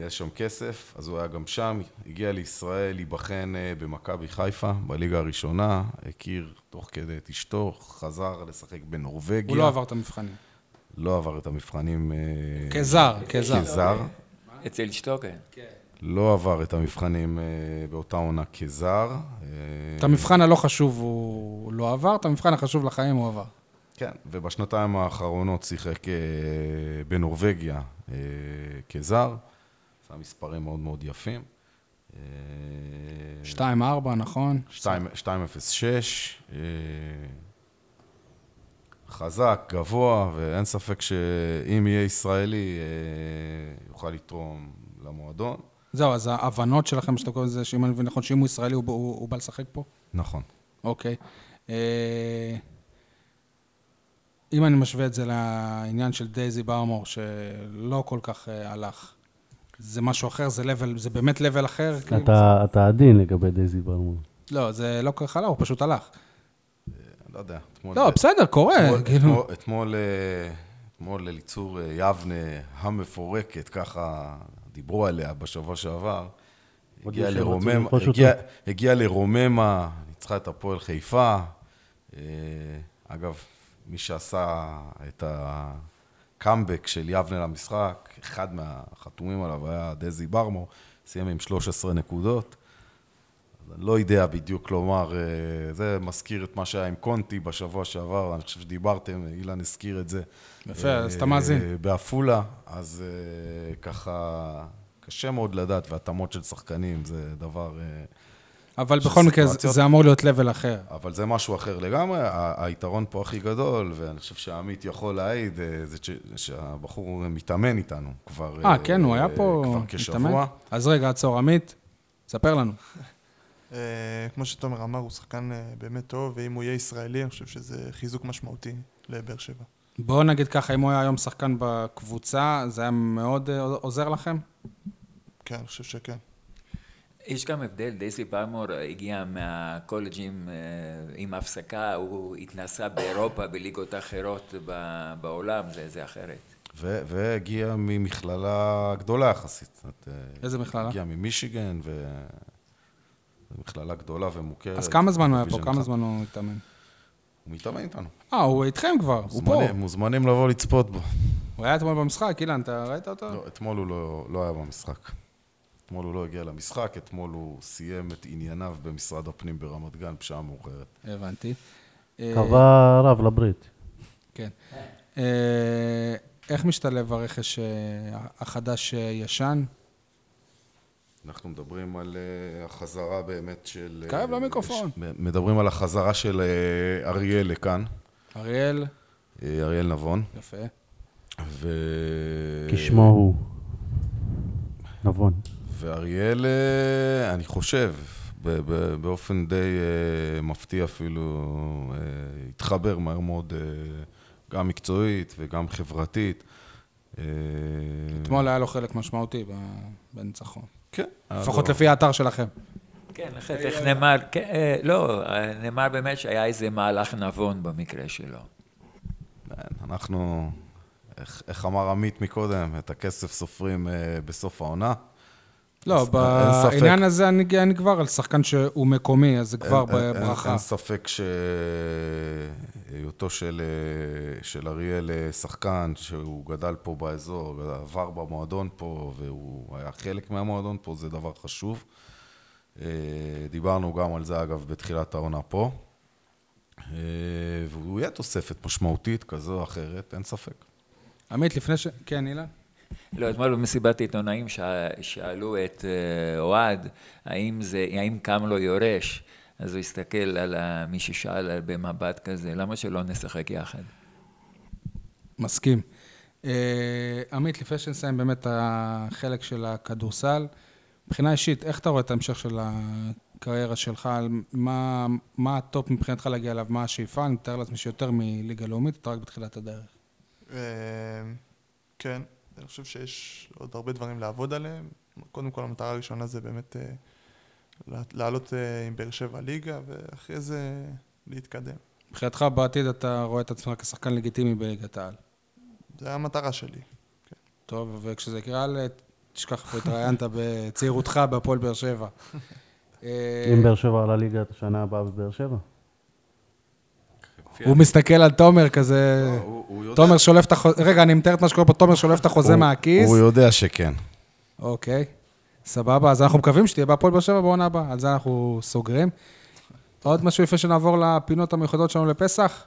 היה שם כסף, אז הוא היה גם שם, הגיע לישראל, להיבחן במכבי חיפה, בליגה הראשונה, הכיר תוך כדי את אשתו, חזר לשחק בנורבגיה. הוא לא עבר את המבחנים. לא עבר את המבחנים... כזר, כזר. כזר. אצל אשתו, כן. לא עבר את המבחנים אה, באותה עונה כזר. אה, את המבחן הלא חשוב הוא לא עבר, את המבחן החשוב לחיים הוא עבר. כן, ובשנתיים האחרונות שיחק אה, בנורבגיה כזר. עשה מספרים מאוד מאוד יפים. אה, 2-4, נכון? 2 206, אה, חזק, גבוה, ואין ספק שאם יהיה ישראלי, יוכל לתרום למועדון. זהו, אז ההבנות שלכם, שאתה קורא לזה, שאם אני מבין נכון, שאם הוא ישראלי, הוא, הוא, הוא בא לשחק פה? נכון. אוקיי. אה, אם אני משווה את זה לעניין של דייזי ברמור, שלא כל כך אה, הלך, זה משהו אחר? זה level, זה באמת level אחר? כאילו? אתה אתה עדין לגבי דייזי ברמון. לא, זה לא כל כך הלך, הוא פשוט הלך. לא יודע. אתמול- לא, בסדר, קורה, אתמול- כאילו. אתמול- אתמול, אה, אתמול אליצור אה, יבנה המפורקת, ככה דיברו עליה בשבוע שעבר. הגיע לרכוש הגיע- אותו. הגיע לרוממה, ניצחה את הפועל חיפה. אה, אגב, מי שעשה את הקאמבק של יבנה למשחק, אחד מהחתומים עליו היה דזי ברמו, סיים עם 13 נקודות. אני לא יודע בדיוק לומר, אה, זה מזכיר את מה שהיה עם קונטי בשבוע שעבר, אני חושב שדיברתם, אילן הזכיר את זה. יפה, אה, אז אתה מאזין. בעפולה, אז אה, ככה קשה מאוד לדעת, והתאמות של שחקנים זה דבר... אה, אבל בכל מקרה, זה- אמור להיות level אחר. אבל זה משהו אחר לגמרי. היתרון פה הכי גדול, ואני חושב שעמית יכול להעיד, אה, זה ש- שהבחור מתאמן איתנו כבר... אה, כן, הוא היה פה... כבר? כשבוע. אז רגע, עצור, עמית, ספר לנו. אה, כמו שתומר אמר, הוא שחקן אה, באמת טוב, ואם הוא יהיה ישראלי, אני חושב שזה חיזוק משמעותי לבאר שבע. בואו נגיד ככה, אם הוא היה היום שחקן בקבוצה, זה היה מאוד אה, עוזר לכם? כן, אני חושב שכן. יש גם הבדל, דייסי פרמור הגיע מהקולג'ים עם הפסקה, הוא התנסה באירופה, בליגות אחרות ב- בעולם, זה, זה אחרת. ו- והגיע ממכללה גדולה יחסית. איזה מכללה? הגיע ממישיגן, ו... מכללה גדולה ומוכרת. אז כמה זמן הוא היה פה? כמה. זמן הוא התאמן? הוא מתאמן איתנו. אה, הוא איתכם כבר, הוא פה. מוזמנים- מוזמנים לבוא לצפות בו. הוא היה אתמול במשחק, אילן, אתה ראית אותו? לא, אתמול הוא לא, לא היה במשחק. אתמול הוא לא הגיע למשחק, אתמול הוא סיים את ענייניו במשרד הפנים ברמת גן בשעה מאוחרת. הבנתי. אה, קבע רב לברית. כן. אה, איך משתלב הרכש אה, החדש-ישן? אנחנו מדברים על אה, החזרה באמת של... אה, קרב למיקרופון. מדברים על החזרה של אה, אריאל לכאן, אריאל, אה, אריאל נבון, יפה. ו... כשמו הוא. נבון. ואריאל, אה, אני חושב, ב- ב- באופן די אה, מפתיע אפילו, אה, התחבר מהר מאוד אה, גם מקצועית וגם חברתית. אה, אתמול היה לו חלק משמעותי ב- בניצחון. כן. לפחות לפי האתר שלכם. כן, אחרת איך נאמר, כן, אה, לא, אה, נאמר באמת שהיה איזה מהלך נבון במקרה שלו. כן, אנחנו, איך, איך אמר עמית מקודם, את הכסף סופרים אה, בסוף העונה. לא, ספק. בעניין הזה אני אני כבר על שחקן שהוא מקומי, אז זה כבר אין- אין- ברכה. אין ספק שהיותו של, אה, של אריאל אה, שחקן, שהוא גדל פה באזור, עבר במועדון פה, והוא היה חלק מהמועדון פה, זה דבר חשוב. אה, דיברנו גם על זה, אגב, בתחילת העונה פה. אה, והוא יהיה תוספת משמעותית כזו או אחרת, אין ספק. עמית, לפני ש... כן, אילן? לא, אתמול במסיבת עיתונאים שא- שאלו את אה, אוהד, האם זה, האם קם לו יורש? אז הוא הסתכל על מי ששאל במבט כזה, למה שלא נשחק יחד? מסכים. אה, עמית, לפני שנסיים באמת החלק של הכדורסל, מבחינה אישית, איך אתה רואה את ההמשך של הקריירה שלך? על מה, מה הטופ מבחינתך להגיע אליו? מה השאיפה? אני מתאר לעצמי שיותר מליגה לאומית, אתה רק בתחילת הדרך. אה, כן, אני חושב שיש עוד הרבה דברים לעבוד עליהם. קודם כל, המטרה הראשונה זה באמת אה, לע- לעלות אה, עם באר שבע ליגה, ואחרי זה להתקדם. מבחינתך בעתיד אתה רואה את עצמך כשחקן לגיטימי בליגת העל. זה המטרה שלי. טוב, וכשזה יקרה, אל תשכח איפה התראיינת בצעירותך בהפועל באר שבע. אה, אם באר שבע עלה ליגה את השנה הבאה בבאר שבע. הוא מסתכל על תומר כזה... לא, תומר שולף את החוזה, רגע, אני מתאר את מה שקורה פה, תומר שולף את החוזה מהכיס. הוא יודע שכן. אוקיי, סבבה, אז אנחנו מקווים שתהיה בהפועל באר שבע בעונה הבאה, על זה אנחנו סוגרים. עוד משהו לפני שנעבור לפינות המיוחדות שלנו לפסח?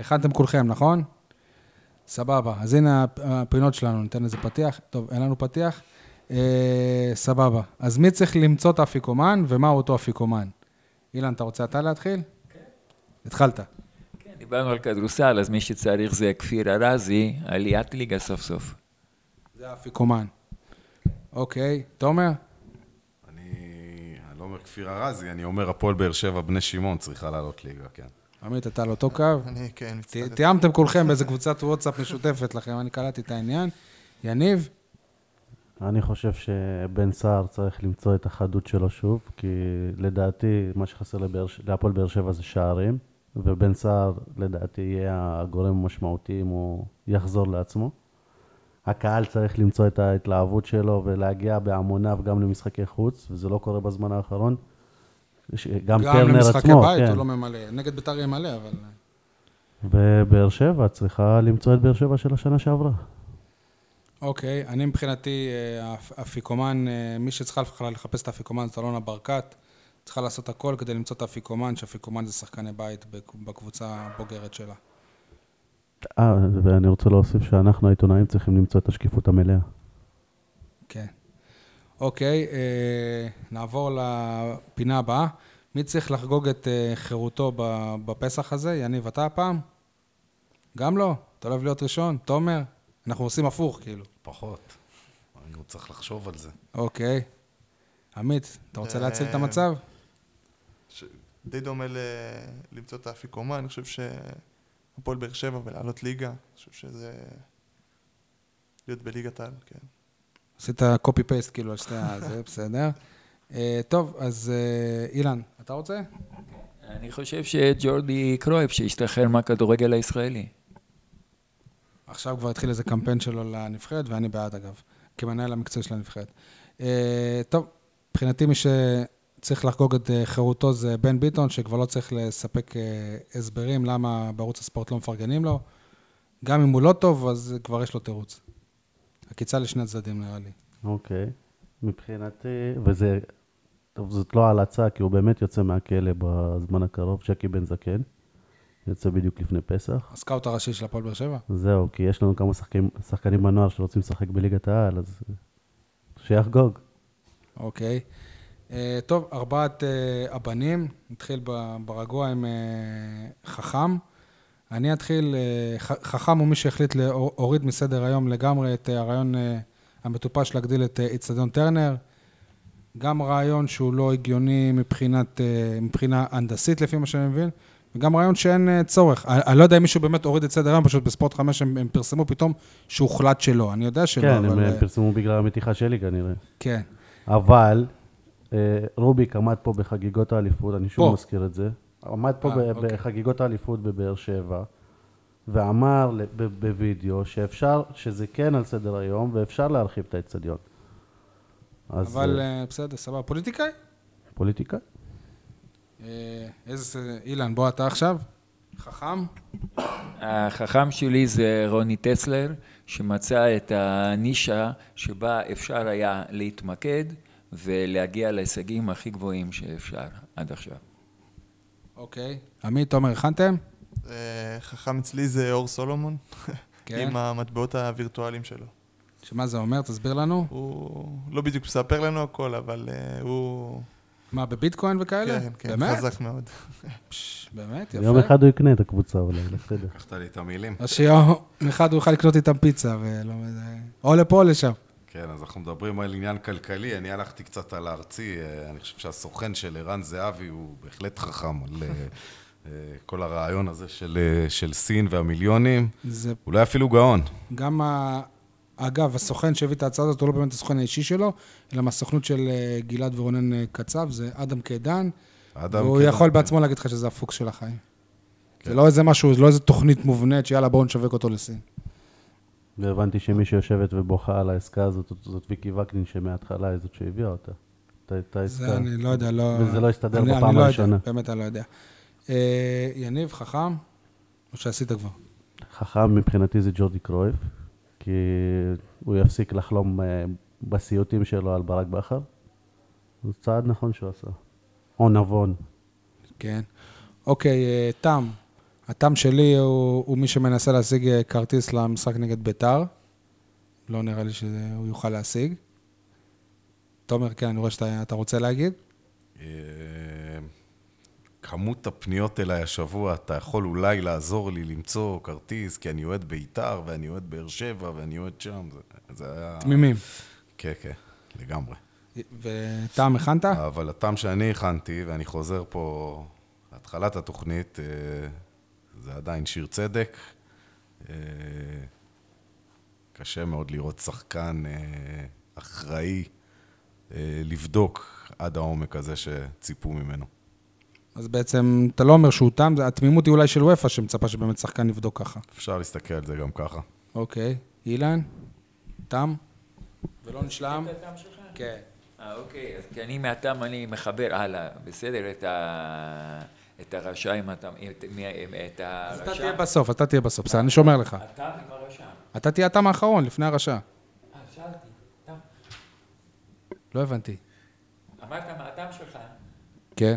הכנתם כולכם, נכון? סבבה, אז הנה הפ- הפינות שלנו, ניתן לזה פתיח. טוב, אין לנו פתיח? אה, סבבה. אז מי צריך למצוא את האפיקומן, ומהו אותו אפיקומן? אילן, אתה רוצה אתה להתחיל? כן. התחלת. דיברנו על כדורסל, אז מי שצריך זה כפיר ארזי, עליית ליגה סוף סוף. זה האפיקומן. אוקיי, תומר? אני, לא אומר כפיר ארזי, אני אומר הפועל באר שבע בני שמעון צריכה לעלות ליגה, כן. עמית, אתה על אותו קו? אני כן. תיאמתם כולכם באיזה קבוצת וואטסאפ משותפת לכם, אני קלטתי את העניין. יניב? אני חושב שבן סער צריך למצוא את החדות שלו שוב, כי לדעתי מה שחסר להפועל באר שבע זה שערים, ובן סער לדעתי יהיה הגורם המשמעותי אם הוא יחזור לעצמו. הקהל צריך למצוא את ההתלהבות שלו ולהגיע בהמוניו גם למשחקי חוץ, וזה לא קורה בזמן האחרון. גם גם טרנר למשחקי עצמו, בית כן. הוא לא ממלא. נגד ביתר יהיה מלא, אבל... ובאר שבע צריכה למצוא את באר שבע של השנה שעברה. אוקיי, אני מבחינתי, אה, האפיקומן, אה, מי שצריכה לחפש את האפיקומן זאת אלונה ברקת. צריכה לעשות הכל כדי למצוא את האפיקומן, שאפיקומן זה שחקני בית בק- בקבוצה הבוגרת שלה. אה, ואני רוצה להוסיף שאנחנו העיתונאים צריכים למצוא את השקיפות המלאה. כן. אוקיי, אה, נעבור לפינה הבאה. מי צריך לחגוג את אה, חירותו בפסח הזה? יניב, אתה הפעם? גם לא? אתה אוהב להיות ראשון? תומר? אנחנו עושים הפוך, כאילו. פחות. אני עוד צריך לחשוב על זה. אוקיי. עמית, אתה רוצה להציל את המצב? ש- די דומה ל... למצוא את האפיקומן, אני חושב שהפועל באר שבע ולעלות ליגה, אני חושב שזה... להיות בליגת העל, כן. עשית קופי פייסט כאילו על שתי ה... זה בסדר. אה, טוב, אז אה, אילן, אתה רוצה? אני חושב שג'ורדי קרויף, שהשתחרר מהכדורגל הישראלי. עכשיו כבר התחיל איזה קמפיין שלו לנבחרת, ואני בעד אגב, כמנהל המקצועי של הנבחרת. אה, טוב, מבחינתי מי שצריך לחגוג את אה, חירותו זה בן ביטון, שכבר לא צריך לספק אה, הסברים למה בערוץ הספורט לא מפרגנים לו. גם אם הוא לא טוב, אז כבר יש לו תירוץ. עקיצה לשני הצדדים נראה לי. אוקיי. מבחינתי, וזה, טוב, זאת לא הלצה, כי הוא באמת יוצא מהכלא בזמן הקרוב, שקי בן זקן. יוצא בדיוק לפני פסח. הסקאוט הראשי של הפועל באר שבע? זהו, כי יש לנו כמה שחקנים, שחקנים בנוער שרוצים לשחק בליגת העל, אז שיחגוג. אוקיי. אה, טוב, ארבעת אה, הבנים, נתחיל ברגוע עם אה, חכם. אני אתחיל, אה, חכם הוא מי שהחליט להוריד מסדר היום לגמרי את אה, הרעיון אה, המטופש להגדיל את אה, איצטדיון טרנר. גם רעיון שהוא לא הגיוני מבחינת, אה, מבחינה הנדסית, לפי מה שאני מבין, וגם רעיון שאין אה, צורך. אני, אני לא יודע אם מישהו באמת הוריד את סדר היום, פשוט בספורט 5 הם, הם פרסמו פתאום שהוחלט שלא. אני יודע שלא, כן, אבל... הם אה, פרסמו בגלל המתיחה שלי כנראה. כן. אבל אה, רוביק עמד פה בחגיגות האליפות, אני שוב פה. מזכיר את זה. עמד פה אה, ב- אוקיי. בחגיגות האליפות בבאר שבע, ואמר ב- בווידאו שאפשר, שזה כן על סדר היום, ואפשר להרחיב את האצטדיון. אבל אה, אה, בסדר, סבבה. פוליטיקאי? פוליטיקה? אה, איזה... אילן, בוא אתה עכשיו. חכם? החכם שלי זה רוני טסלר, שמצא את הנישה שבה אפשר היה להתמקד ולהגיע להישגים הכי גבוהים שאפשר עד עכשיו. אוקיי. עמית, תומר, הכנתם? אה, חכם אצלי זה אור סולומון, כן. עם המטבעות הווירטואליים שלו. שמה זה אומר? תסביר לנו. הוא לא בדיוק מספר לנו הכל, אבל אה, הוא... מה, בביטקוין וכאלה? כן, כן, באמת? חזק מאוד. פש, באמת? יפה. יום אחד הוא יקנה את הקבוצה אולי, לא בסדר. לקחת לי את המילים. אז שיום אחד הוא יוכל לקנות איתם פיצה, ולא... או לפה או לשם. כן, אז אנחנו מדברים על עניין כלכלי, אני הלכתי קצת על הארצי, אה, אני חושב שהסוכן של ערן זהבי הוא בהחלט חכם על אה, אה, כל הרעיון הזה של, של סין והמיליונים, זה אולי אפילו גאון. גם ה... אגב, הסוכן שהביא את ההצעה הזאת הוא לא באמת הסוכן האישי שלו, אלא מהסוכנות של גלעד ורונן קצב, זה אדם קידן, אדם והוא כן, יכול כן. בעצמו להגיד לך שזה הפוקס של החיים. זה לא איזה משהו, זה לא איזה תוכנית מובנית, שיאללה, בואו נשווק אותו לסין. והבנתי שמי שיושבת ובוכה על העסקה הזאת, זאת ויקי וקנין, שמההתחלה היא זאת שהביאה אותה. את- העסקה. זה אני לא יודע, לא... וזה לא הסתדר אני- בפעם אני לא יודע, הראשונה. באמת אני לא יודע. אה, יניב, חכם? או שעשית כבר? חכם מבחינתי זה ג'ורדי קרויף, כי הוא יפסיק לחלום אה, בסיוטים שלו על ברק בכר. זה צעד נכון שהוא עשה. או נבון. כן. אוקיי, אה, תם. התם שלי הוא, הוא מי שמנסה להשיג אה, כרטיס למשחק נגד ביתר. לא נראה לי שהוא יוכל להשיג. תומר, כן, אני רואה שאתה אתה רוצה להגיד. אה, כמות הפניות אליי השבוע, אתה יכול אולי לעזור לי למצוא כרטיס, כי אני אוהד בית"ר, ואני אוהד באר שבע, ואני אוהד שם, זה, זה היה... תמימים. כן, כן, לגמרי. ותם, הכנת? אבל הטעם שאני הכנתי, ואני חוזר פה להתחלת התוכנית, אה, זה עדיין שיר צדק. אה, קשה מאוד לראות שחקן אה, אחראי אה, לבדוק עד העומק הזה שציפו ממנו. אז בעצם אתה לא אומר שהוא תם, התמימות היא אולי של וופא שמצפה שבאמת שחקן יבדוק ככה. אפשר להסתכל על זה גם ככה. אוקיי. אילן? תם? ולא נשלם? כן. אה, אוקיי, אז כי אני מהטעם אני מחבר הלאה, בסדר, את, ה... את הרשע עם הטעם, את, אז אתה הרשע. תהיה בסוף, אתה תהיה בסוף, בסדר, אני שומר לך. הטעם עם הרשע. אתה תהיה התם האחרון, לפני הרשע. אה, שאלתי, טעם. לא הבנתי. אמרת מהטעם שלך, כן.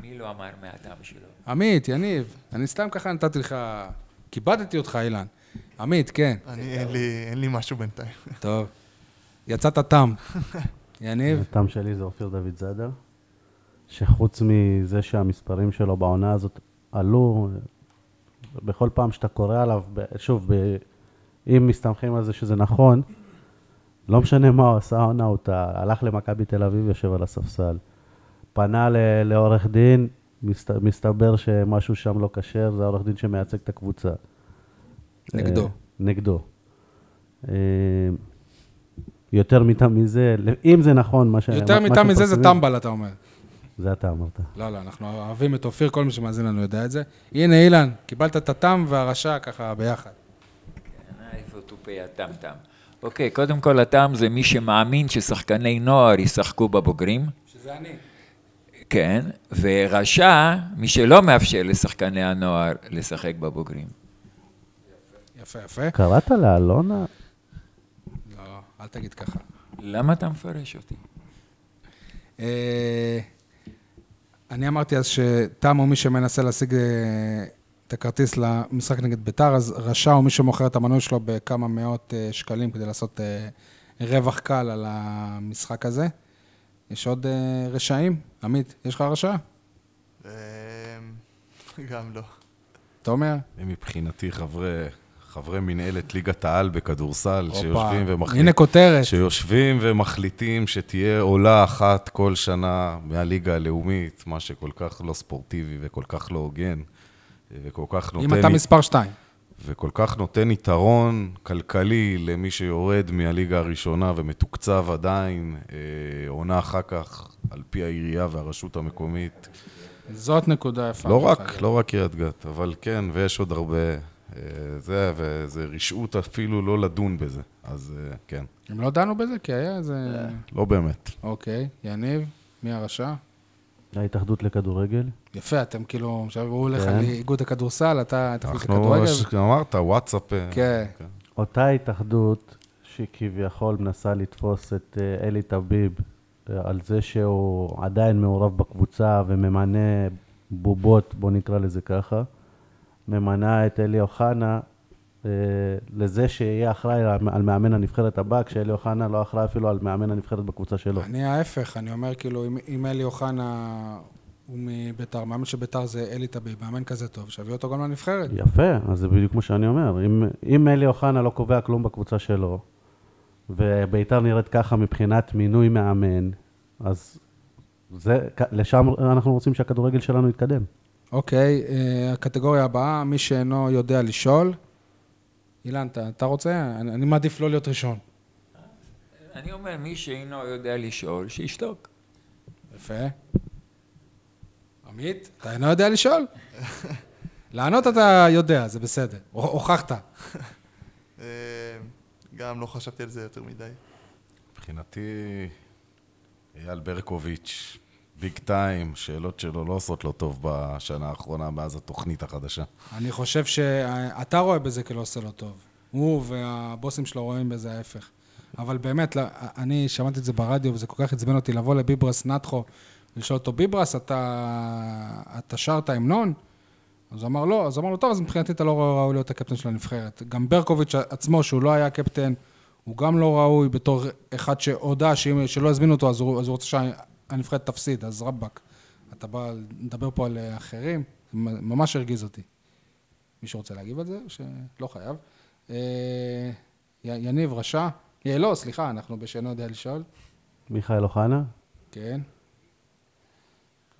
מי לא אמר מהטעם שלו? עמית, יניב, אני סתם ככה נתתי לך... כיבדתי אותך, אילן. עמית, כן. אני, אין לי, אין לי משהו בינתיים. טוב. יצאת תם. יניב? הטעם שלי זה אופיר דוד זאדה, שחוץ מזה שהמספרים שלו בעונה הזאת עלו, בכל פעם שאתה קורא עליו, שוב, ב- אם מסתמכים על זה שזה נכון, לא משנה מה הוא עשה העונה, הוא הלך למכבי תל אביב, יושב על הספסל. פנה ל- לעורך דין, מסת, מסתבר שמשהו שם לא כשר, זה העורך דין שמייצג את הקבוצה. נגדו. אה, נגדו. אה, יותר מטעם מזה, אם זה נכון מה ש... יותר מתם מזה זה טמבל, אתה אומר. זה אתה אמרת. לא, לא, אנחנו אוהבים את אופיר, כל מי שמאזין לנו יודע את זה. הנה, אילן, קיבלת את התם והרשע ככה ביחד. איפה תופי הטמטם? אוקיי, קודם כל הטעם זה מי שמאמין ששחקני נוער ישחקו בבוגרים, שזה אני. כן, ורשע, מי שלא מאפשר לשחקני הנוער לשחק בבוגרים. יפה, יפה. קראת לאלונה? לא, אל תגיד ככה. למה אתה מפרש אותי? אני אמרתי אז שתם הוא מי שמנסה להשיג אה, את הכרטיס למשחק נגד ביתר, אז רשע הוא מי שמוכר את המנוי שלו בכמה מאות אה, שקלים כדי לעשות אה, רווח קל על המשחק הזה. יש עוד רשעים? עמית, יש לך רשע? אמ, גם לא. תומר? הם מבחינתי חברי, חברי מנהלת ליגת העל בכדורסל, הופה, שיושבים ומחליטים... הנה כותרת. שיושבים ומחליטים שתהיה עולה אחת כל שנה מהליגה הלאומית, מה שכל כך לא ספורטיבי וכל כך לא הוגן, וכל כך נותן... אם אתה מספר 2. וכל כך נותן יתרון כלכלי למי שיורד מהליגה הראשונה ומתוקצב עדיין, אה, עונה אחר כך, על פי העירייה והרשות המקומית. זאת נקודה יפה. לא רק. לא רק קריית גת, אבל כן, ויש עוד הרבה. אה, זה, וזה רשעות אפילו לא לדון בזה, אז אה, כן, הם לא דנו בזה? כי היה איזה... לא באמת. אוקיי, יניב, מי הרשע? ההתאחדות לכדורגל. יפה, אתם כאילו, עכשיו הוא הולך כן. לאיגוד הכדורסל, אתה אנחנו, לכדורגל. ש- אמרת, וואטסאפ. אה, כן. אותה התאחדות שכביכול מנסה לתפוס את אה, אלי טביב אה, על זה שהוא עדיין מעורב בקבוצה וממנה בובות, בוא נקרא לזה ככה, ממנה את אלי אוחנה אה, לזה שיהיה אחראי על- על מאמן הנבחרת הבא, כשאלי אוחנה לא אחראי אפילו על מאמן הנבחרת בקבוצה שלו. אני ההפך, אני אומר כאילו, אם- אם אלי אוחנה הוא מביתר, מאמן של ביתר זה אלי טביב, מאמן כזה טוב, שיביא אותו גם לנבחרת. יפה, אז זה בדיוק מה שאני אומר. אם, אם אלי אוחנה לא קובע כלום בקבוצה שלו, וביתר נראית ככה מבחינת מינוי מאמן, אז זה, לשם אנחנו רוצים שהכדורגל שלנו יתקדם. אוקיי, אה, הקטגוריה הבאה, מי שאינו יודע לשאול. אילן, אתה, אתה רוצה? אני, אני מעדיף לא להיות ראשון. אני אומר, מי שאינו יודע לשאול, שישתוק. יפה. עמית, אתה אינו יודע לשאול? לענות אתה יודע, זה בסדר. הו- הוכחת. אה, גם לא חשבתי על זה יותר מדי. מבחינתי, אייל ברקוביץ', ביג טיים, שאלות שלו לא עושות לו טוב בשנה האחרונה מאז התוכנית החדשה. אני חושב שאתה רואה בזה כלא עושה לו טוב. הוא והבוסים שלו רואים בזה ההפך. אבל באמת, לא, אני שמעתי את זה ברדיו, וזה כל כך עצבן אותי לבוא לביברס נטחו ולשאול אותו, ביברס, אתה, אתה שר את ההמנון? אז הוא אמר לא, אז הוא אמר לו, טוב, אז מבחינתי אתה לא ראוי להיות הקפטן של הנבחרת. גם ברקוביץ' עצמו, שהוא לא היה קפטן, הוא גם לא ראוי בתור אחד שהודה שלא יזמינו אותו, אז הוא, אז הוא רוצה שהנבחרת תפסיד, אז רבאק. אתה בא לדבר פה על אה, אחרים, ממש הרגיז אותי. מישהו רוצה להגיב על זה? שלא חייב. אה, יניב, רשע? אה, לא, סליחה, אנחנו בשאינו יודע לשאול. מיכאל אוחנה, כן.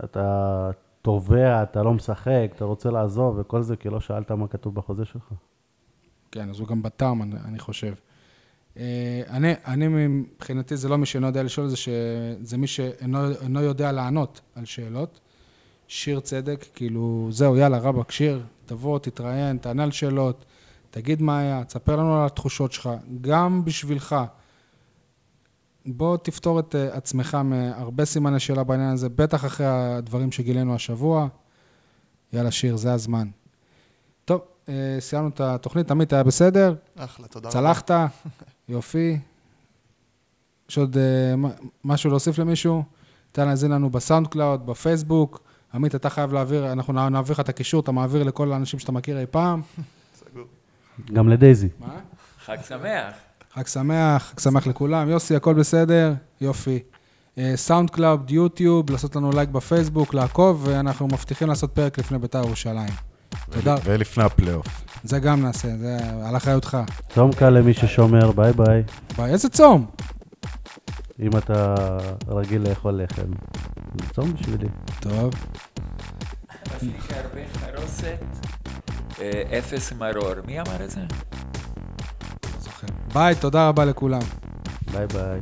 אתה תובע, אתה לא משחק, אתה רוצה לעזוב וכל זה, כי לא שאלת מה כתוב בחוזה שלך. כן, אז הוא גם בטעם, אני, אני חושב. אה, אני, אני מבחינתי זה לא מי שאינו יודע לשאול, זה, ש... זה מי שאינו אינו יודע לענות על שאלות. שיר צדק, כאילו, זהו, יאללה, רבאק, שיר, תבוא, תתראיין, תענה על שאלות, תגיד מה היה, תספר לנו על התחושות שלך, גם בשבילך. בוא תפתור את uh, עצמך מהרבה סימני שאלה בעניין הזה, בטח אחרי הדברים שגילינו השבוע. יאללה, שיר, זה הזמן. טוב, אה, סיימנו את התוכנית, עמית, היה בסדר? אחלה, תודה רבה. צלחת? יופי. יש עוד מ- משהו להוסיף למישהו? תן להאזין לנו בסאונד קלאוד, בפייסבוק. עמית, אתה חייב להעביר, אנחנו נע- נעביר לך את הקישור, אתה מעביר לכל האנשים שאתה מכיר אי פעם. גם לדייזי. מה? חג שמח. חג שמח, חג שמח לכולם. יוסי, הכל בסדר? יופי. אה, סאונד קלאוד, יוטיוב, לעשות לנו לייק בפייסבוק, לעקוב, ואנחנו מבטיחים לעשות פרק לפני בית"ר ירושלים. תודה. ולפני הפלייאוף. זה גם נעשה, זה על אחריותך. צום קל למי ששומר, ביי ביי. ביי, איזה צום? אם אתה רגיל לאכול לחם, זה צום בשבילי. טוב. אפס מרור. מי אמר את זה? ביי, תודה רבה לכולם. ביי ביי.